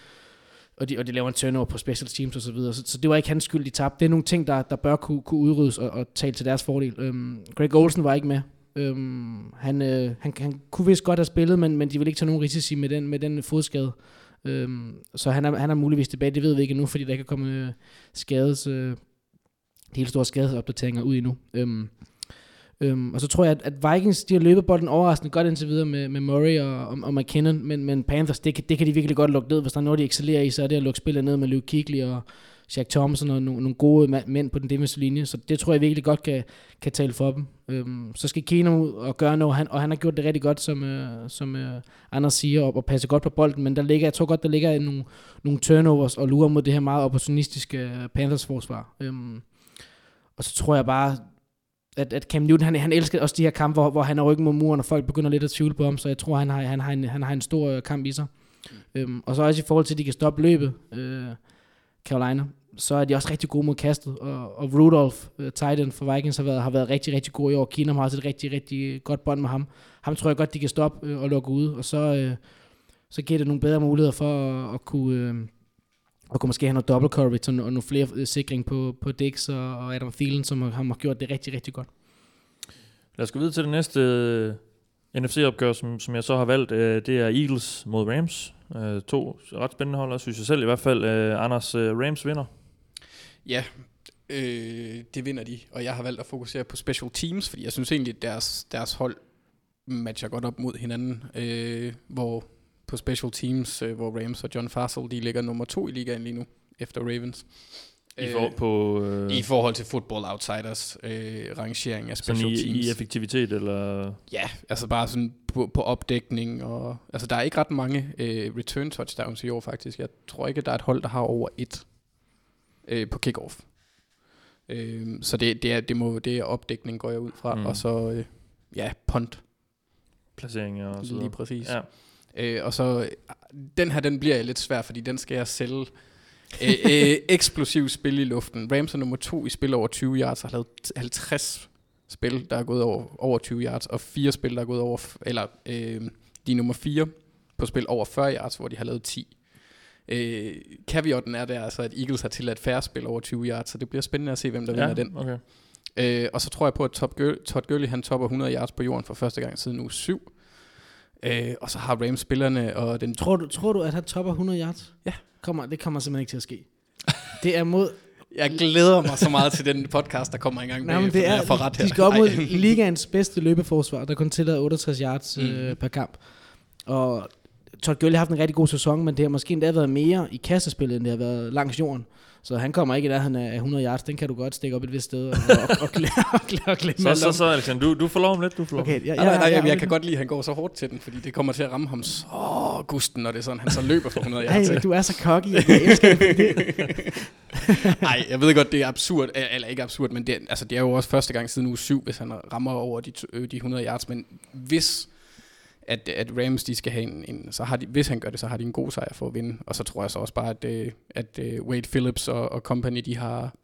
og de, og de laver en turnover på special teams og så videre. Så, så det var ikke hans skyld, de tabte. Det er nogle ting, der, der bør kunne, kunne udryddes og, og tale til deres fordel. Øhm, Greg Olsen var ikke med. Øhm, han, øh, han, han kunne vist godt have spillet, men, men de vil ikke tage nogen risici med den, med den fodskade. Øhm, så han er, han er muligvis tilbage, det ved vi ikke endnu, fordi der ikke er kommet øh, skades, øh, helt store skadesopdateringer ud endnu. Øhm, øhm, og så tror jeg, at, at Vikings, de har løbet bolden overraskende godt indtil videre med, med Murray og, og, og McKinnon, men, men Panthers, det, kan- det kan de virkelig godt lukke ned. Hvis der er noget, de excellerer i, så er det at lukke spillet ned med Luke Kuechly og Shaq Thompson og nogle, nogle gode mænd på den defensive linje. Så det tror jeg virkelig godt kan, kan tale for dem. Øhm, så skal Keenum ud og gøre noget, han, og han har gjort det rigtig godt, som, øh, som øh, Anders siger, og, og passe godt på bolden, men der ligger, jeg tror godt, der ligger nogle, nogle turnovers og lurer mod det her meget opportunistiske øh, Panthers forsvar. Øhm, og så tror jeg bare, at, at Cam Newton, han, han elsker også de her kampe, hvor, hvor han er ryggen mod muren, og folk begynder lidt at tvivle på ham, så jeg tror, han har, han har, en, han har en stor øh, kamp i sig. Øhm, og så også i forhold til, at de kan stoppe løbet, øh, Carolina, så er de også rigtig gode mod kastet, og, og Rudolph, øh, for Vikings, har været, har været rigtig, rigtig god i år. Keenum har også et rigtig, rigtig godt bånd med ham. Ham tror jeg godt, de kan stoppe øh, og lukke ud, og så, øh, så giver det nogle bedre muligheder for at, at kunne... Øh, og kunne måske have noget double coverage og, og nogle flere øh, sikring på, på Dix og, og Adam Thielen, som har, har gjort det rigtig, rigtig godt. Lad os gå videre til det næste NFC-opgør, som, som jeg så har valgt. Det er Eagles mod Rams. To ret spændende hold, synes jeg selv i hvert fald. Anders, Rams vinder. Ja, øh, det vinder de, og jeg har valgt at fokusere på special teams, fordi jeg synes egentlig, at deres, deres hold matcher godt op mod hinanden, øh, hvor på special teams, øh, hvor Rams og John Fassel, de ligger nummer to i ligaen lige nu, efter Ravens. I, for, på, øh, I forhold til Football Outsiders øh, rangering af special i, teams. i effektivitet, eller... Ja, altså bare sådan på, på opdækning. Og, altså der er ikke ret mange øh, return touchdowns i år faktisk. Jeg tror ikke, der er et hold, der har over et øh, på kickoff. Øh, så det, det, er, det, må, det er opdækning, går jeg ud fra. Mm. Og så, øh, ja, punt. placeringer og så Lige præcis. Ja. Øh, og så, den her, den bliver lidt svær, fordi den skal jeg sælge. øh, øh, eksplosiv spil i luften. Rams er nummer to i spil over 20 yards, og har lavet t- 50 spil, der er gået over, over 20 yards, og fire spil, der er gået over, eller øh, de er nummer fire på spil over 40 yards, hvor de har lavet 10. Øh, caveaten er der altså, at Eagles har tilladt færre spil over 20 yards, så det bliver spændende at se, hvem der ja, vinder den. okay. Øh, og så tror jeg på, at Todd Gurley, Todd Gurley han topper 100 yards på jorden for første gang siden uge 7. Øh, og så har Rams spillerne og den Tror du, tror du, at han topper 100 yards? Ja. Kommer, det kommer simpelthen ikke til at ske. Det er mod... Jeg glæder mig så meget til den podcast, der kommer engang Nej, men det er, for ret her. de skal op mod ligaens bedste løbeforsvar, der kun tillader 68 yards Mm. øh, per kamp. Og Todd Gurley har haft en rigtig god sæson, men det har måske endda været mere i kastespillet, end det har været langs jorden. Så han kommer ikke i nærheden af 100 yards. Den kan du godt stikke op et vist sted og, og, og, og, glemme, og glemme Så, så, så Alexander, du, du får lov om lidt, du får lov. Okay, ja, Nej, nej, nej, ja, jeg, jeg ja, kan godt lide, at han går så hårdt til den, fordi det kommer til at ramme ham så gusten, når det er sådan, han så løber for 100 yards. Hey, du er så cocky. Jeg elsker det. Nej, jeg ved godt, det er absurd, eller ikke absurd, men det, er- altså, det er jo også første gang siden uge 7, hvis han rammer over de, øh, de 100 yards, men hvis at, at Rams de skal have en, en, så har de, hvis han gør det, så har de en god sejr for at vinde, og så tror jeg så også bare, at, øh, at øh, Wade Phillips og, og company, de har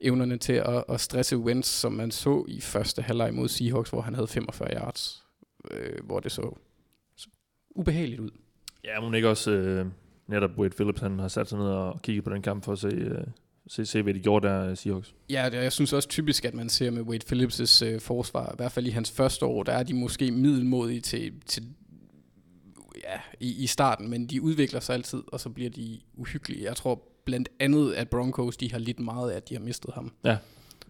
evnerne til at, at stresse Wentz, som man så i første halvleg mod Seahawks, hvor han havde 45 yards, øh, hvor det så, så ubehageligt ud. Ja, men ikke også øh, netop Wade Phillips, han har sat sig ned og kigget på den kamp for at se, øh, se, se hvad de gjorde der, øh, Seahawks. Ja, jeg synes også typisk, at man ser med Wade Phillips' øh, forsvar, i hvert fald i hans første år, der er de måske middelmodige til, til ja, i, i starten, men de udvikler sig altid, og så bliver de uhyggelige. Jeg tror blandt andet, at Broncos, de har lidt meget af, at de har mistet ham.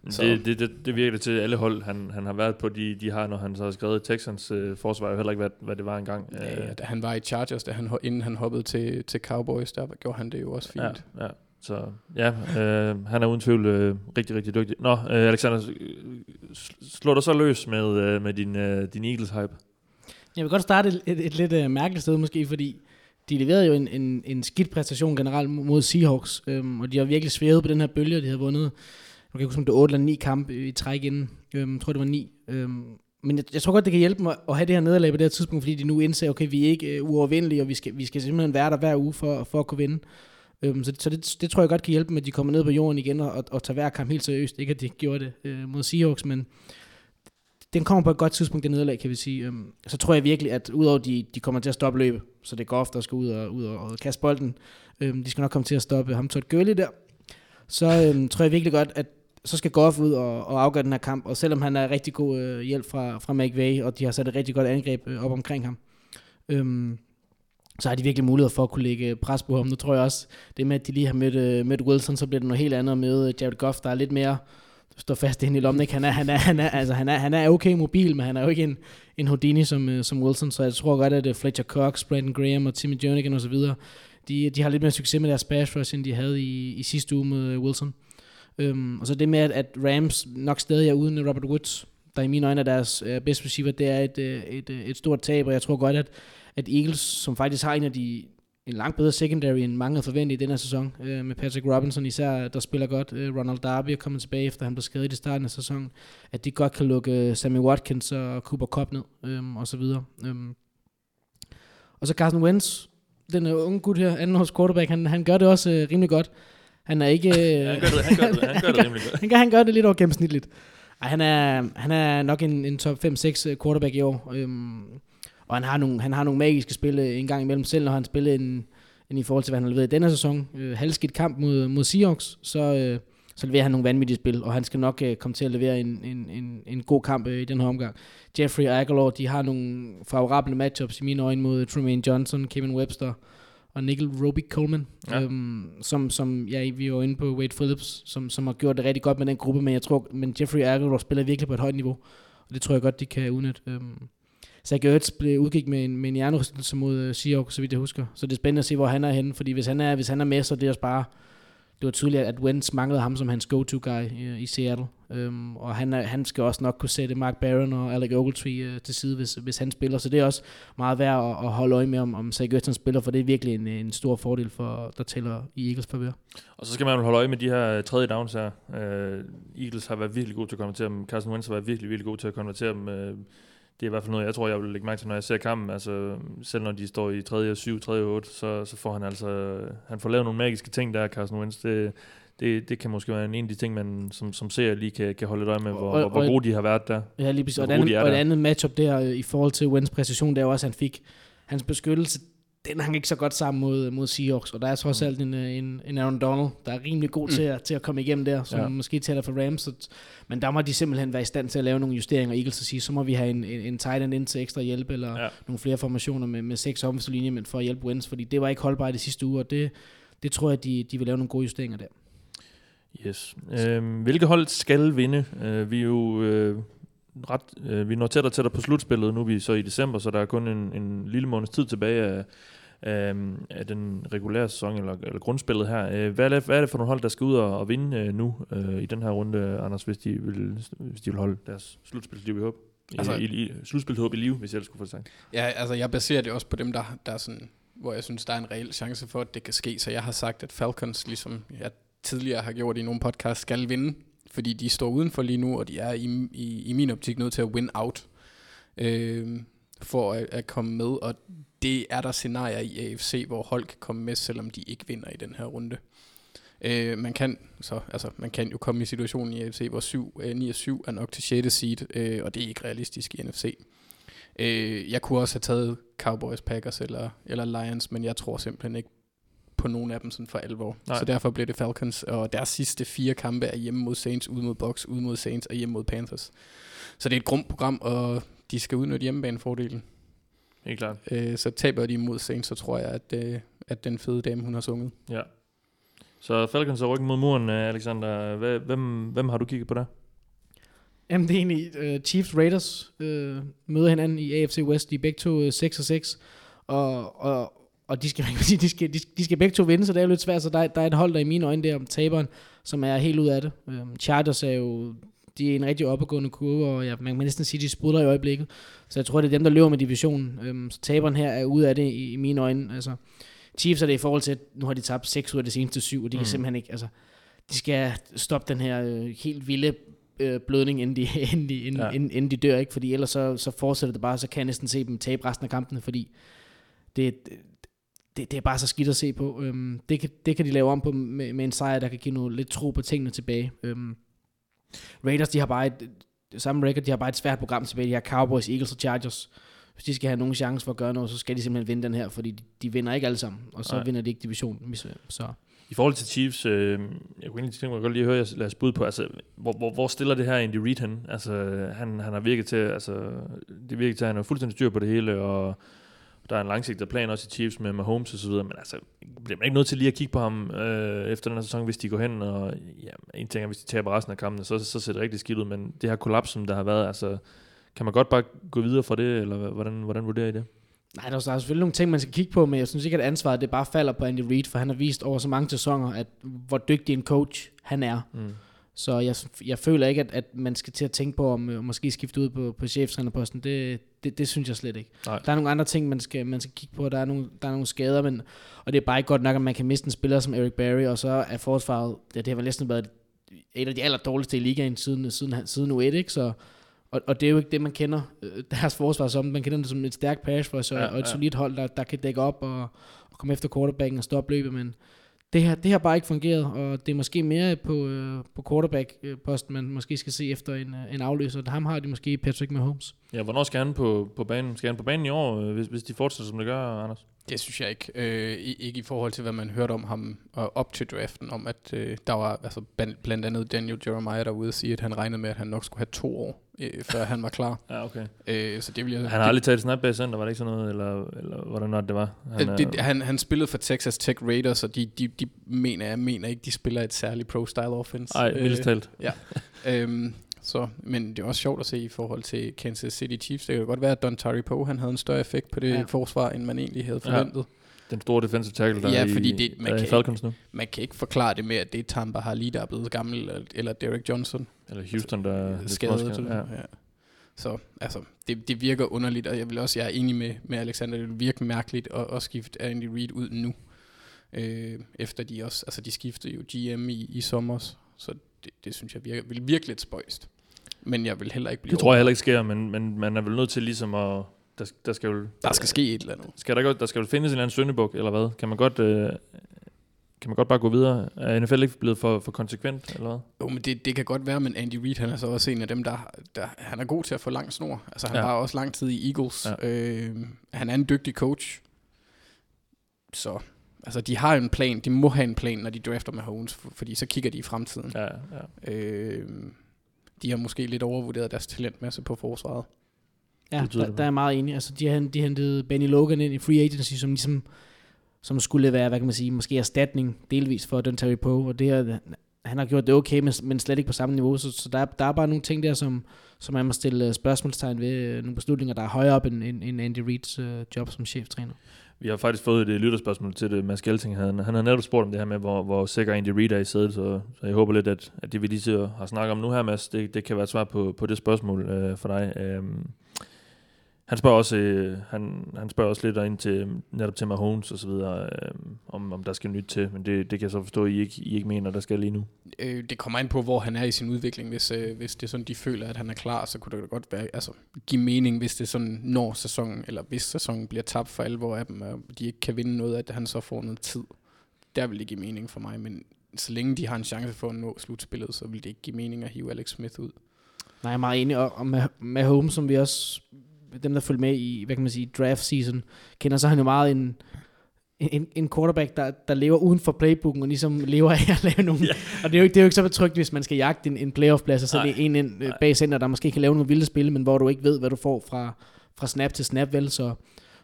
Så- Det, det, det, det virker det til alle hold, han, han har været på. De, de har, når han så har skrevet Texans øh, forsvar, jo heller ikke, hvad, hvad det var engang. Ja, da han var i Chargers, da han, inden han hoppede til, til Cowboys, der gjorde han det jo også fint. ja, ja. Så ja, øh, han er uden tvivl øh, rigtig, rigtig dygtig. Nå, øh, Alexander, slå dig så løs med, øh, med din, øh, din Eagles-hype. Jeg vil godt starte et, et, et lidt øh, mærkeligt sted måske, fordi de leverede jo en, en, en skidt præstation generelt mod Seahawks, øhm, og de har virkelig svævet på den her bølge, og de havde vundet, jeg kan ikke huske, om det var 8 eller 9 kampe i træk inden, øhm, jeg tror det var 9. Øhm, men jeg, jeg tror godt, det kan hjælpe mig at have det her nederlag på det her tidspunkt, fordi de nu indser, okay, vi er ikke øh, uovervindelige, og vi skal, vi skal simpelthen være der hver uge for, for at kunne vinde. Øhm, så så det, det tror jeg godt kan hjælpe med, at de kommer ned på jorden igen og, og, og tager hver kamp helt seriøst. Ikke at de gjorde det øh, mod Seahawks, men den kommer på et godt tidspunkt, det nederlag, kan vi sige. Øhm, så tror jeg virkelig, at udover de, de kommer til at stoppe løbet, så det går ofte, der skal ud og, ud og, og kaste bolden, øhm, de skal nok komme til at stoppe ham Todd Gurley der, så øhm, tror jeg virkelig godt, at så skal Goff ud og, og afgøre den her kamp, og selvom han er rigtig god øh, hjælp fra, fra McVay, og de har sat et rigtig godt angreb øh, op omkring ham, øhm, så har de virkelig mulighed for at kunne lægge pres på ham. Nu tror jeg også, det med, at de lige har mødt, uh, mødt Wilson, så bliver det noget helt andet med øh, Jared Goff, der er lidt mere står fast inde i lommen. Ikke? Han, er, han, er, han, er, altså, han, er, han er okay mobil, men han er jo ikke en, en Houdini som, uh, som Wilson, så jeg tror godt, at uh, Fletcher Cox, Brandon Graham og Timmy Jernigan osv., de, de har lidt mere succes med deres pass rush, end de havde i, i sidste uge med Wilson. Um, og så det med, at, at Rams nok stadig er uden Robert Woods, der i mine øjne er deres uh, bedste receiver, det er et, uh, et, uh, et stort tab, og jeg tror godt, at, at Eagles, som faktisk har en af de en langt bedre secondary, end mange havde forventet i den her sæson, øh, med Patrick Robinson især, der spiller godt. Øh, Ronald Darby er kommet tilbage, efter han blev skadet i starten af sæsonen. At de godt kan lukke Sammy Watkins og Cooper Cup ned, øh, og så videre. Øh. Og så Carson Wentz, den unge gut her, anden års quarterback, han, han gør det også øh, rimelig godt. Han er ikke... Øh, han, gør det, han, gør det, han gør det rimelig godt. han, gør, han gør det lidt over gennemsnitligt. Ej, han er, han er nok en, en top 5-6 quarterback i år. Øhm, og han har, nogle, han har nogle magiske spil en gang imellem selv, når han spiller en, en i forhold til, hvad han har leveret i denne sæson. Øh, halvskidt kamp mod, mod Seahawks, så, øh, så leverer han nogle vanvittige spil, og han skal nok øh, komme til at levere en, en, en, en god kamp øh, i den her omgang. Jeffrey og Aguilar, de har nogle favorable matchups i mine øjne mod Tremaine Johnson, Kevin Webster og Nickel Roby Coleman, ja. øhm, som, som ja, vi var inde på Wade Phillips, som, som har gjort det rigtig godt med den gruppe, men jeg tror, men Jeffrey Aguilar spiller virkelig på et højt niveau, og det tror jeg godt, de kan udnytte. Øhm, Zach Ertz blev udgik med en, med en hjernerystelse mod uh, Seahawks, så vidt jeg husker. Så det er spændende at se, hvor han er henne, fordi hvis han er, hvis han er med, så er det også bare, det var tydeligt, at Wentz manglede ham som hans go-to-guy i, øh, i Seattle. Um, og han, er, han skal også nok kunne sætte Mark Barron og Alec Ogletree uh, til side, hvis, hvis han spiller. Så det er også meget værd at, at holde øje med, om, om Zach Ertz spiller, for det er virkelig en, en stor fordel, for, der tæller i Eagles favør. Og så skal man holde øje med de her tredje downs her. Uh, Eagles har været virkelig gode til at konvertere dem. Carson Wentz har været virkelig, virkelig god til at konvertere dem. Uh, det er i hvert fald noget, jeg tror, jeg vil lægge mærke til, når jeg ser kampen. Altså, selv når de står i 3. og 7, 3. og 8, så, så får han altså... Han får lavet nogle magiske ting der, Carson Wentz. Det, det, det kan måske være en af de ting, man som, som ser lige kan, kan holde et øje med, hvor, og, hvor, hvor gode de har været der. Ja, lige præcis. Og, et andet, og et andet matchup der i forhold til Wentz præcision, det er jo også, at han fik hans beskyttelse den hang ikke så godt sammen mod, mod Seahawks, og der er trods mm. alt en, en, en Aaron Donald, der er rimelig god mm. til, at, til at komme igennem der, som ja. måske tæller for Rams, så, men der må de simpelthen være i stand til at lave nogle justeringer, Eagles at sige, så må vi have en, en, en tight end ind til ekstra hjælp, eller ja. nogle flere formationer med, med seks offensive men for at hjælpe Wentz, fordi det var ikke holdbart i sidste uge, og det, det tror jeg, de, de vil lave nogle gode justeringer der. Yes. Øhm, hvilke hold skal vinde? Øh, vi er jo øh, ret, øh, vi når tættere og tættere på slutspillet. Nu er vi så i december, så der er kun en, en lille måneds tid tilbage af, af, af den regulære sæson, eller, eller grundspillet her. Øh, hvad, er det, hvad er det for nogle hold, der skal ud og, og vinde øh, nu øh, i den her runde, Anders, hvis de vil, hvis de vil holde deres slutspilsliv i håb? Altså, I, i, i, slutspilshåb i liv, hvis jeg skulle få det sagt. Ja, altså jeg baserer det også på dem, der, der er sådan, hvor jeg synes, der er en reel chance for, at det kan ske. Så jeg har sagt, at Falcons, ligesom jeg tidligere har gjort i nogle podcast, skal vinde, fordi de står udenfor lige nu, og de er i, i, i min optik nødt til at win out. Øh, for at, at komme med, og det er der scenarier i AFC, hvor hold kan komme med, selvom de ikke vinder i den her runde. Øh, man kan så altså man kan jo komme i situationen i AFC, hvor 7, øh, 9 og 7 er nok til 6. seed, øh, og det er ikke realistisk i NFC. Øh, jeg kunne også have taget Cowboys, Packers eller, eller Lions, men jeg tror simpelthen ikke på nogen af dem sådan for alvor. Nej. Så derfor bliver det Falcons, og deres sidste fire kampe er hjemme mod Saints, ude mod Bucks, ude mod Saints og hjemme mod Panthers. Så det er et grumt program, og de skal udnytte hjemmebanefordelen. Helt klart. Øh, så taber de imod Saints, så tror jeg, at, øh, at den fede dame, hun har sunget. Ja. Så Falcons er ryggen mod muren, øh, Alexander. Hvem, hvem har du kigget på der? Jamen, det er egentlig uh, Chiefs Raiders uh, møder hinanden i AFC West. De er begge to uh, 6 og 6. Og, og, og de skal, de, skal, de, de skal begge to vinde, så det er jo lidt svært. Så der, der er et hold, der i mine øjne der om taberen, som er helt ud af det. Um, Chargers er jo de er en rigtig opadgående kurve, og ja, man kan næsten sige, at de sprudler i øjeblikket. Så jeg tror, det er dem, der løber med divisionen. Øhm, så taberen her er ude af det i, i mine øjne. Altså, Chiefs er det i forhold til, at nu har de tabt 6 ud af det seneste 7, og de mm. kan simpelthen ikke, altså, de skal stoppe den her øh, helt vilde øh, blødning, inden de, inden, de, inden, ja. inden, inden de dør, ikke? fordi ellers så, så fortsætter det bare, så kan jeg næsten se dem tabe resten af kampene, fordi det, det, det er bare så skidt at se på. Øhm, det, kan, det kan de lave om på med, med en sejr, der kan give noget lidt tro på tingene tilbage. Øhm, Raiders, de har bare et, det samme record, de har bare et svært program tilbage. De har Cowboys, Eagles og Chargers. Hvis de skal have nogen chance for at gøre noget, så skal de simpelthen vinde den her, fordi de, de vinder ikke alle sammen, og så Nej. vinder de ikke divisionen. Så. I forhold til Chiefs, øh, jeg kunne egentlig tænke mig godt lige at høre jeres bud på, altså, hvor, hvor, hvor stiller det her Andy Reid hen? Altså, han, han har virket til, altså, det virker til, at han har fuldstændig styr på det hele, og der er en langsigtet plan også i Chiefs med Mahomes og så videre, men altså, bliver man ikke nødt til lige at kigge på ham øh, efter den her sæson, hvis de går hen, og ja, en ting er, hvis de taber resten af kampene, så, så ser det rigtig skidt ud, men det her kollaps, som der har været, altså, kan man godt bare gå videre fra det, eller hvordan, hvordan vurderer I det? Nej, der er, selvfølgelig nogle ting, man skal kigge på, men jeg synes ikke, at ansvaret det bare falder på Andy Reid, for han har vist over så mange sæsoner, at hvor dygtig en coach han er. Mm. Så jeg, jeg føler ikke, at, at man skal til at tænke på, om øh, måske skifte ud på, på cheftrænerposten. Det, det, det synes jeg slet ikke. Nej. Der er nogle andre ting, man skal, man skal kigge på. Der er, nogle, der er nogle skader, men, og det er bare ikke godt nok, at man kan miste en spiller som Eric Barry, og så er forsvaret, ja, det har vel næsten været et af de aller dårligste i ligaen siden, siden, siden U1, ikke? Så, og, og det er jo ikke det, man kender øh, deres forsvar som. Man kender det som et stærkt pass for, så, ja, og et ja. solidt hold, der, der kan dække op og, og komme efter quarterbacken og stoppe løbet, men det her, det har bare ikke fungeret, og det er måske mere på, øh, på quarterback-posten, man måske skal se efter en, øh, en afløser. Ham har de måske Patrick Mahomes. Ja, hvornår skal han på, på banen? Skal han på banen i år, øh, hvis, hvis de fortsætter, som det gør, Anders? Det synes jeg ikke. Øh, i, ikke i forhold til, hvad man hørte om ham og op til draften, om at øh, der var altså, blandt, blandt andet Daniel Jeremiah derude og sige, at han regnede med, at han nok skulle have to år, øh, før han var klar. Ja, okay. Øh, så det vil jeg... Han har aldrig taget et snap bag center, var det ikke sådan noget, eller, eller hvordan var det, det var? Han, Han, det, han, han spillede for Texas Tech Raiders, og de, de, de mener, jeg mener ikke, de spiller et særligt pro-style offense. Ej, mildest talt. Ja. øhm, så, men det er også sjovt at se i forhold til Kansas City Chiefs. Det kan godt være, at Don Tari Poe han havde en større effekt på det Ja. forsvar, end man egentlig havde Ja. Den store defensive tackle, der Ja, er fordi det- man er kan Falcons nu. Man kan ikke forklare det med, at det er Tampa Harley, der er blevet gammel, eller, eller Derek Johnson Eller Houston, der er lidt skadet. Ja. Ja. Så altså, det, det virker underligt, og jeg vil også, jeg er enig med, med Alexander, det vil virke mærkeligt at, at skifte Andy Reid ud nu. Øh, efter de også, altså de skiftede jo GM i, i sommer, så det, det synes jeg virker, vil virke lidt spøjst. Men jeg vil heller ikke blive Det tror jeg heller ikke sker, men, men man er vel nødt til ligesom at... Der, der skal jo... Der skal ske et eller andet. Skal der, godt, der skal vel findes en eller anden søndebuk, eller hvad? Kan man godt... Øh, kan man godt bare gå videre? Er NFL ikke blevet for, for konsekvent, eller hvad? Jo, men det, det kan godt være, men Andy Reid, han er så også en af dem, der, der han er god til at få lang snor. Altså, han Ja. var også lang tid i Eagles. Ja. Ja. Øh, han er en dygtig coach. Så, altså, de har jo en plan. De må have en plan, når de drafter med Holmes, for, fordi så kigger de i fremtiden. Ja, ja. Øh, de har måske lidt overvurderet deres talentmasse på forsvaret. Ja, Det der, det der er jeg meget enig. Altså, de, har, de hentede Benny Logan ind i free agency, som ligesom som skulle være, hvad kan man sige, måske erstatning delvis for Don Terry Poe, og det her, han har gjort det okay, men, men slet ikke på samme niveau, så, så der, er, der er bare nogle ting der, som, som man må stille øh, spørgsmålstegn ved, øh, nogle beslutninger, der er højere op end, end, end Andy Reids øh, job som cheftræner. Vi har faktisk fået et øh, lytterspørgsmål til det. Mads Gelting, han, han har netop spurgt om det her med, hvor, hvor sikker Andy Reid er i sædet, så, så jeg håber lidt, at, at det vi lige så har snakket om nu her, Mads, det, det kan være et svar på, på det spørgsmål øh, for dig. Øhm, han spørger også, øh, han, han spørger også lidt ind til, netop til Mahomes og så videre, øh, om, om der skal nyt til, men det, det kan jeg så forstå, at I ikke, I ikke mener, der skal lige nu. Øh, det kommer ind på, hvor han er i sin udvikling. Hvis, øh, hvis det er sådan, de føler, at han er klar, så kunne det da godt være, altså, give mening, hvis det er sådan, når sæsonen, eller hvis sæsonen bliver tabt for alvor af dem, og de ikke kan vinde noget, at han så får noget tid. Der vil det give mening for mig, men så længe de har en chance for at nå slutspillet, så vil det ikke give mening at hive Alex Smith ud. Nej, jeg er meget enig, og, og med, med Holmes, som vi også, dem der følger med i, hvad kan man sige, draft season, kender, så han jo meget en, en, en quarterback, der, der lever uden for playbooken, og ligesom lever af at lave nogle, yeah. og det er, jo ikke, det er jo ikke så betrygt, hvis man skal jagte en, en playoff-plads, og så er det en ind øh, bag center, der måske kan lave nogle vilde spil, men hvor du ikke ved, hvad du får fra, fra snap til snap, vel, så,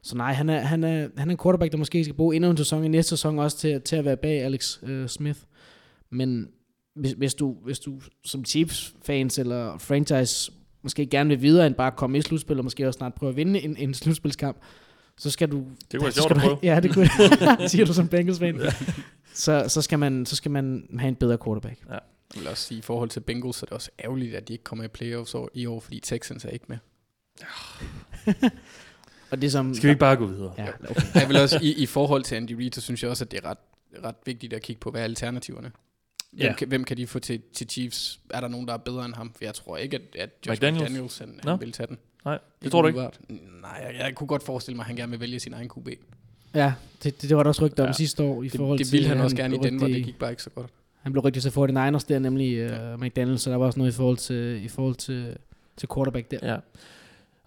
så nej, han er, han, er, han er en quarterback, der måske skal bruge endnu en sæson i næste sæson også til, til at være bag Alex øh, Smith. Men hvis, hvis, du, hvis du som Chiefs-fans eller franchise måske gerne vil videre end bare at komme i slutspil, og måske også snart prøve at vinde en, en slutspilskamp, så skal du... Det kunne være sjovt at prøve. Ja, det kunne siger du som Bengals-fan. så, så, skal man, så skal man have en bedre quarterback. Jeg vil også sige, i forhold til Bengals, så er det også ærgerligt, at de ikke kommer i playoffs år, i år, fordi Texans er ikke med. Og det som... Skal vi ikke bare gå videre? Ja, Jeg vil også, i, i forhold til Andy Reid, så synes jeg også, at det er ret, ret vigtigt at kigge på, hvad er alternativerne? Hvem, Ja. kan, hvem kan de få til, til Chiefs? Er der nogen, der er bedre end ham? For jeg tror ikke, at, at Josh McDaniels? McDaniels, han, Nå. han vil tage den. Nej, det tror du ikke? umiddelbart. Nej, jeg, jeg kunne godt forestille mig, at han gerne vil vælge sin egen QB. ja det, det, det, var der også rygter om Ja. sidste år i Det, forhold det til... ville han også gerne i Denver, det gik bare ikke så godt. Han blev rygtet til 49ers der, nemlig uh, McDaniels, så der var også noget i forhold til, i forhold til, til quarterback der. Ja.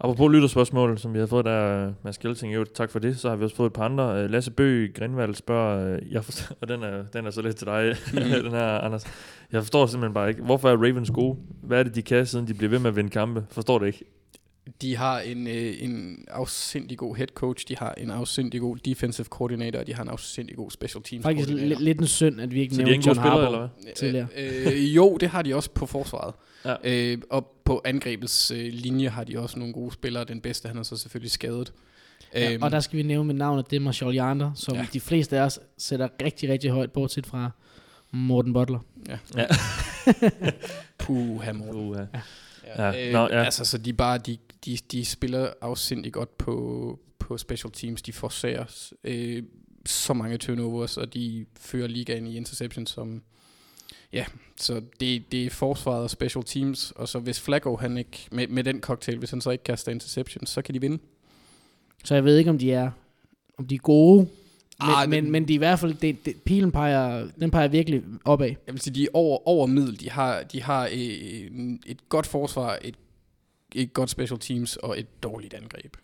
Apropos lytterspørgsmål, som vi har fået der, Mads Gjelting, jo, tak for det. Så har vi også fået et par andre. Øh, Lasse Bø Grinvald spørger, øh, jeg forstår, og den er, den er så lidt til dig, den her, Anders. Jeg forstår simpelthen bare ikke, hvorfor er Ravens gode? Hvad er det, de kan, siden de bliver ved med at vinde kampe? Forstår det ikke. De har en, øh, en afsindig god head coach, de har en afsindig god defensive coordinator, og de har en afsindig god special teams Faktisk koordinator. li- lidt en synd, at vi ikke er nævnte ikke John gode spillere, Harbaugh eller hvad? tidligere. Øh, jo, det har de også på forsvaret. Ja. Øh, og på angrebets øh, linje har de også nogle gode spillere. Den bedste, han er så selvfølgelig skadet. Ja, Øhm, og der skal vi nævne med navnet, det er Marshall Yander, som Ja. de fleste af os sætter rigtig, rigtig højt, bortset fra Morten Butler. Ja. Ja. Puh, hammer. Uh, ja. Ja. Ja, Øh, nå, ja. Altså, så de bare, de, de, de spiller afsindig godt på, på special teams. De forsager øh, så mange turnovers, og de fører ligaen i interceptions som... Ja, så det, det er forsvaret og special teams, og så hvis Flacco, han ikke, med, med den cocktail, hvis han så ikke kaster interceptions, så kan de vinde. Så jeg ved ikke, om de er, om de er gode, men, Ah, men, det- men de er i hvert fald, det, det, pilen peger, den peger virkelig opad. Jeg vil sige, de er over, over middel. De har, de har øh, et godt forsvar, et, et godt special teams og et dårligt angreb.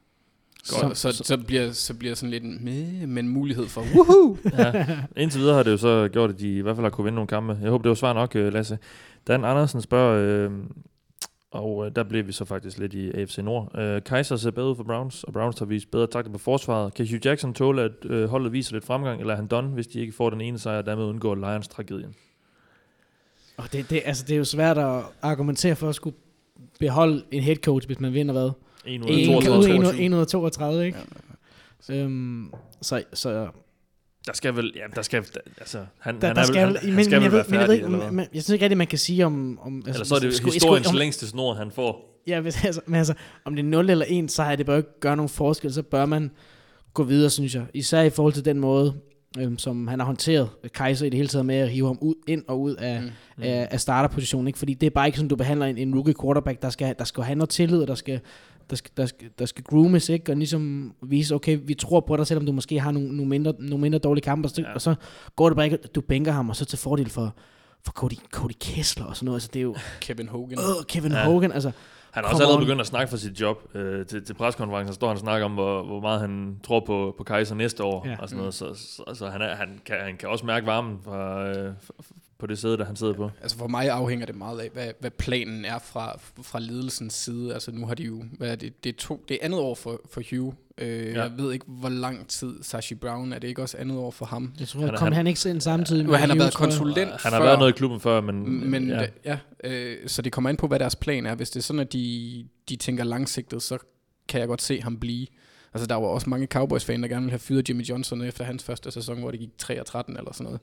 Som- Så, så, så, bliver, så bliver sådan lidt en meh, men mulighed for woohoo! ja. Indtil videre har det jo så gjort, at de i hvert fald har kunne vinde nogle kampe. Jeg håber, det var svar nok, øh, Lasse. Dan Andersen spørger, øh, og øh, der blev vi så faktisk lidt i AFC Nord. Øh, Kaiser ser bedre ud for Browns, og Browns har vist bedre takter på forsvaret. Kan Hugh Jackson tåle, at øh, holdet viser lidt fremgang, eller er han done, hvis de ikke får den ene sejr, og dermed undgår Lions tragedien? Og det, det, altså, det er jo svært at argumentere for at skulle beholde en head coach, hvis man vinder hvad? 1 En, ud af 32. en, en, en ud af 32, ikke? Ja. Øhm, så, så Der skal vel, ja, der skal, altså, han, der, han der er skal, vel, vel, han, men, han skal men, jeg vel ved, være men jeg ved færdig, ikke, eller men, jeg synes ikke rigtig, man kan sige om... om altså, Eller så er det skulle- historiens skulle- om- længste snor, han får. Ja, hvis, altså, men altså, om det er 0 eller 1 sejr, det bør ikke gøre nogen forskel, så bør man gå videre, synes jeg. Især i forhold til den måde, øhm, som han har håndteret Kaiser i det hele taget med at hive ham ud, ind og ud af, mm. af, af starterpositionen. Ikke? Fordi det er bare ikke sådan, du behandler en, en rookie quarterback, der skal, der skal have noget tillid, og der skal, der skal, der skal, der skal groomes, ikke? og ligesom vise, okay, vi tror på dig, selvom du måske har nogle, nogle, mindre, nogle mindre dårlige kampe, og så, Ja. og så går det bare ikke, at du bænker ham, og så til fordel for, for Cody, Cody Kessler og sådan noget. Altså, det er jo, Kevin Hogan. øh, Kevin Ja. Hogan, altså, Han har også allerede on. begyndt at snakke for sit job øh, til, til preskonferencen. står han og snakker om, hvor, hvor meget han tror på, på Kaiser næste år. Ja. Og sådan noget. Så, så, så han, er, han, kan, han kan også mærke varmen fra, øh, på det sæde, der han sidder på. Altså for mig afhænger det meget af, hvad, hvad planen er fra, fra ledelsens side. Altså nu har de jo, hvad er det, det er, to, det er andet år for, for Hugh. Øh, Ja. Jeg ved ikke, hvor lang tid Sashi Brown, er det ikke også andet år for ham? Jeg tror, Han kom han- han, ikke ind samtidig Nu, han har været tror jeg. konsulent Han har før, været noget i klubben før, men, men ja. ja, ja øh, så det kommer an på, hvad deres plan er. Hvis det er sådan, at de, de tænker langsigtet, så kan jeg godt se ham blive. Altså der var også mange Cowboys-fan, der gerne ville have fyret Jimmy Johnson efter hans første sæson, hvor det gik 3 og 13 eller sådan noget.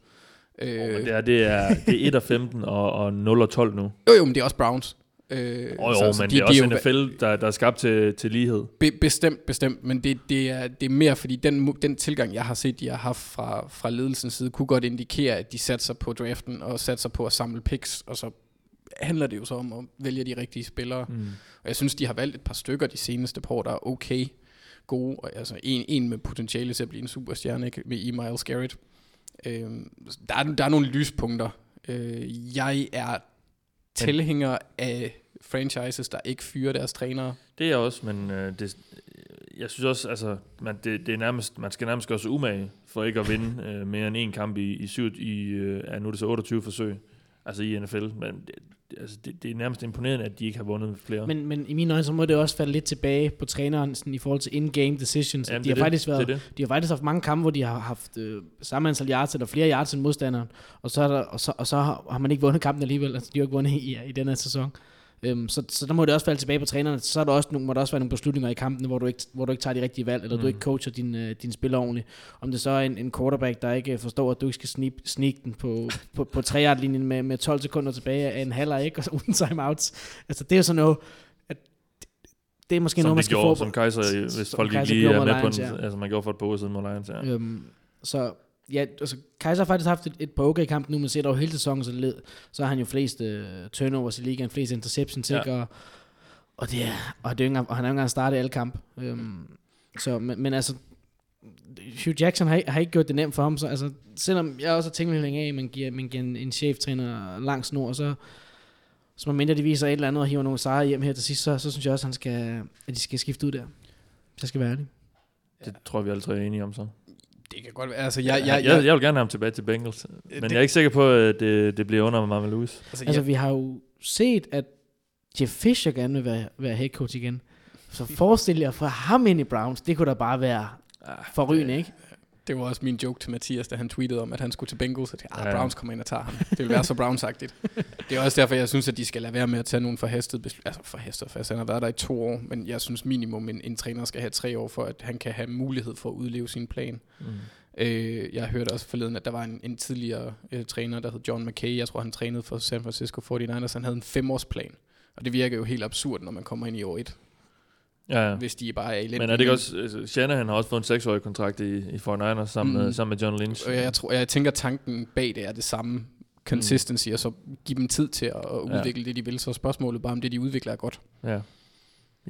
Øh, Oh, det, er, det, er, det er 1 og 15 og, og 0 og 12 nu. Jo, jo, men det er også Browns. Øh, Oh, jo, men de, det er også NFL, der, der er skabt til, til lighed. Be, bestemt, bestemt, men det, det, er, det er mere, fordi den, den tilgang, jeg har set, de har haft fra, fra ledelsens side, kunne godt indikere, at de satser på draften og satser på at samle picks, og så handler det jo så om at vælge de rigtige spillere. Mm. Og jeg synes, de har valgt et par stykker de seneste par år, der er okay gode. Og, altså en, en med potentiale til at blive en superstjerne, ikke? med E. Miles Garrett. Øh, der, er, der er nogle lyspunkter. Øh, jeg er tilhænger af franchises, der ikke fyrer deres trænere. Det er jeg også, men øh, det, øh, jeg synes også, altså, man, det, det er nærmest, man skal nærmest gøre sig umage for ikke at vinde øh, mere end en kamp i, i, syv, i øh, nu er det så 28 forsøg, altså i NFL, men det- altså, det, det er nærmest imponerende, at de ikke har vundet flere. Men, men i mine øjne, så må det også falde lidt tilbage på træneren sådan, i forhold til in-game decisions. Jamen, de, har det faktisk været, det det. de har faktisk haft mange kampe, hvor de har haft øh, samme antal yards eller flere yards end modstanderen, og så, er der, og så, og så har, har man ikke vundet kampen alligevel. Altså, de har ikke vundet i, i den her sæson. Øhm, så, så der må det også falde tilbage på trænerne. Så er der også nogle, må der også være nogle beslutninger i kampen, hvor du ikke, hvor du ikke tager de rigtige valg, eller mm. du ikke coacher din, øh, din spiller ordentligt. Om det så er en, en quarterback, der ikke forstår, at du ikke skal snip, sneak den på, på, på 3 linjen med, med 12 sekunder tilbage af en halvleg, ikke? Og så uden timeouts. Altså, det er sådan noget, at det er måske Som noget, man skal gjorde, få som Kaiser, hvis som folk ikke lige er med på Lions, den, ja. altså man gjorde for et par uger siden mod Lions, ja. Øhm, så ja, altså Kaiser har faktisk haft et, et par okay kampe nu, men ser dog hele sæsonen så led, så har han jo flest uh, turnovers i ligaen, flest interceptions, Ja. ikke? Og, og, det er, og, det er engang, og han har jo ikke engang startet alle kampe. Øhm, så, men, men altså, Hugh Jackson har, har ikke gjort det nemt for ham, så altså, selvom jeg også har tilhængelig af, at man giver, man giver en, en cheftræner lang snor, så, så mindre de viser et eller andet og hiver nogle sejre hjem her til sidst, så, så synes jeg også, at, han skal, at de skal skifte ud der. Så skal være ærlig. Det tror jeg, vi alle tre er enige om så. Det kan godt være. Altså, jeg, Jeg, jeg, jeg, jeg, vil gerne have ham tilbage til Bengals, men det- jeg er ikke sikker på, at det, det bliver under Marvel Lewis. altså, Altså, jeg, vi har jo set, at Jeff Fisher gerne vil være, være head coach igen. Så forestil jer for ham ind i Browns, det kunne da bare være forrygende, ikke? Det var også min joke til Mathias, da han tweetede om, at han skulle til Bengals, at ah. Browns kommer ind og tager ham. Det vil være så Browns-agtigt. Det er også derfor, jeg synes, at de skal lade være med at tage nogle forhastede beslutninger. Altså forhastet fast, han har været der i to år, men jeg synes minimum, en, en træner skal have tre år, for at han kan have mulighed for at udleve sin plan. Mm. Øh, jeg hørte også forleden, at der var en, en tidligere øh, træner, der hed John McKay. Jeg tror, han trænede for San Francisco 49ers. Han havde en femårsplan. Og det virker jo helt absurd, når man kommer ind i år 1, Ja, ja. hvis de bare er elendige. Men er det ikke også... Altså, Shanahan har også fået en seksårig kontrakt i, i 49ers sammen, Mm. med, sammen med John Lynch. Og jeg, tror, jeg tænker, tanken bag det er det samme consistency, mm. og så give dem tid til at Ja. udvikle det, de vil. Så spørgsmålet bare, om det, de udvikler, er godt. Ja.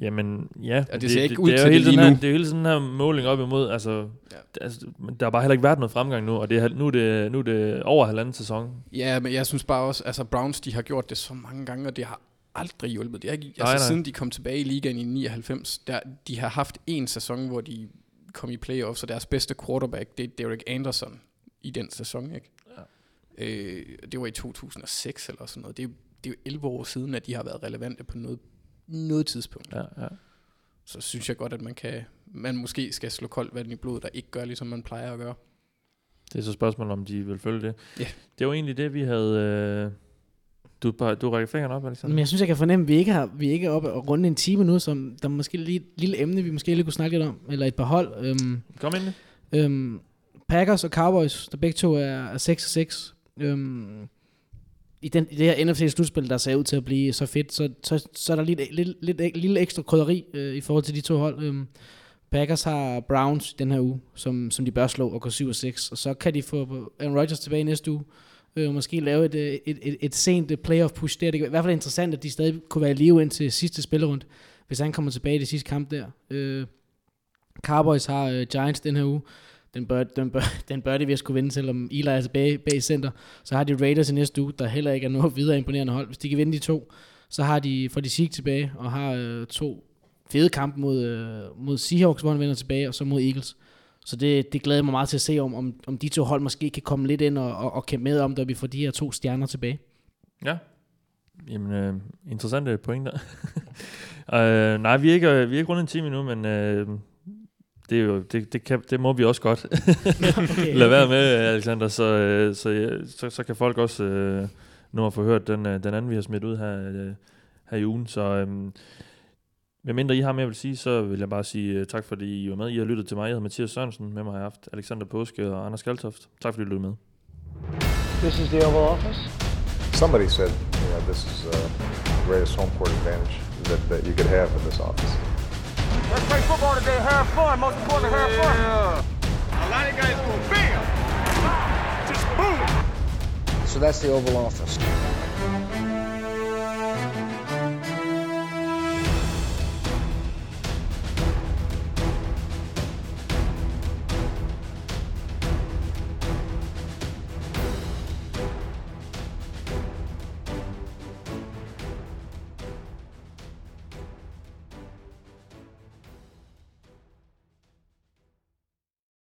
Jamen, ja. Ja, det ser ikke ud det, til det hele lige den her, nu. Det er jo hele sådan her måling op imod, altså, Ja. ja. altså, der har bare heller ikke været noget fremgang nu, og det er, nu, er det, nu er det over halvanden sæson. Ja, men jeg synes bare også, altså Browns, de har gjort det så mange gange, og det har aldrig hjulpet. Det har ikke, altså Nej, nej. siden de kom tilbage i ligaen i 99, der, de har haft en sæson, hvor de kom i playoffs, og deres bedste quarterback, det er Derek Anderson i den sæson, ikke? Ja. Øh, det var i 2006 eller sådan noget. Det er, det er jo 11 år siden, at de har været relevante på noget, noget tidspunkt. Ja, ja. Så synes jeg godt, at man kan, man måske skal slå koldt vand i blodet, der ikke gør, ligesom man plejer at gøre. Det er så spørgsmålet, om de vil følge det. Ja. Det var egentlig det, vi havde... Øh, du, du rækker fingeren op, Alexander. Men jeg synes, jeg kan fornemme, at vi ikke, har, vi ikke er oppe og runde en time nu, som der er måske lige et lille emne, vi måske lige kunne snakke lidt om, eller et par hold. Øhm, Kom ind. øhm, Packers og Cowboys, der begge to er, er 6 og 6. Øhm, i, den, I det her NFC-slutspil, der ser ud til at blive så fedt, så, så, så er der lidt, lidt, lidt, lidt lille ekstra krydderi øh, i forhold til de to hold. Øhm, Packers har Browns den her uge, som, som de bør slå og gå 7 og 6, og så kan de få Aaron Rodgers tilbage næste uge, øh, måske lave et, øh, et, et, et sent øh, playoff push der. Det er i hvert fald interessant, at de stadig kunne være i live indtil sidste spillerund, hvis han kommer tilbage i det sidste kamp der. Øh, Cowboys har øh, Giants den her uge. Den bør, den, bør, den bør de ved at skulle vinde, selvom Eli er tilbage bag i center. Så har de Raiders i næste uge, der heller ikke er noget videre imponerende hold. Hvis de kan vinde de to, så har de, får de Zeke tilbage, og har øh, to fede kampe mod, øh, mod Seahawks, hvor han vender tilbage, og så mod Eagles. Så det, det glæder jeg mig meget til at se, om, om, om de to hold måske kan komme lidt ind og, og, og kæmpe med om det, og vi får de her to stjerner tilbage. Ja. Jamen, øh, interessante pointer. øh, nej, vi er ikke, vi er ikke rundt en time endnu, men øh, det, er jo, det, det, kan, det må vi også godt. Okay. Lad være med, Alexander, så, øh, så, øh, så, så kan folk også øh, nå at få hørt den, øh, den anden, vi har smidt ud her, øh, her i ugen. Så øh, medmindre I har mere at vil sige, så vil jeg bare sige øh, tak, fordi I var med. I har lyttet til mig. Jeg hedder Mathias Sørensen. Med mig har jeg haft Alexander Påske og Anders Galtoft. Tak fordi I lyttede med. This is the Oval Office. Somebody said, you know, this is uh, the greatest home court advantage that, that you could have in this office. Let's play football today. Have fun. Most important, have fun. A lot of guys go bam, just boom. So that's the Oval Office.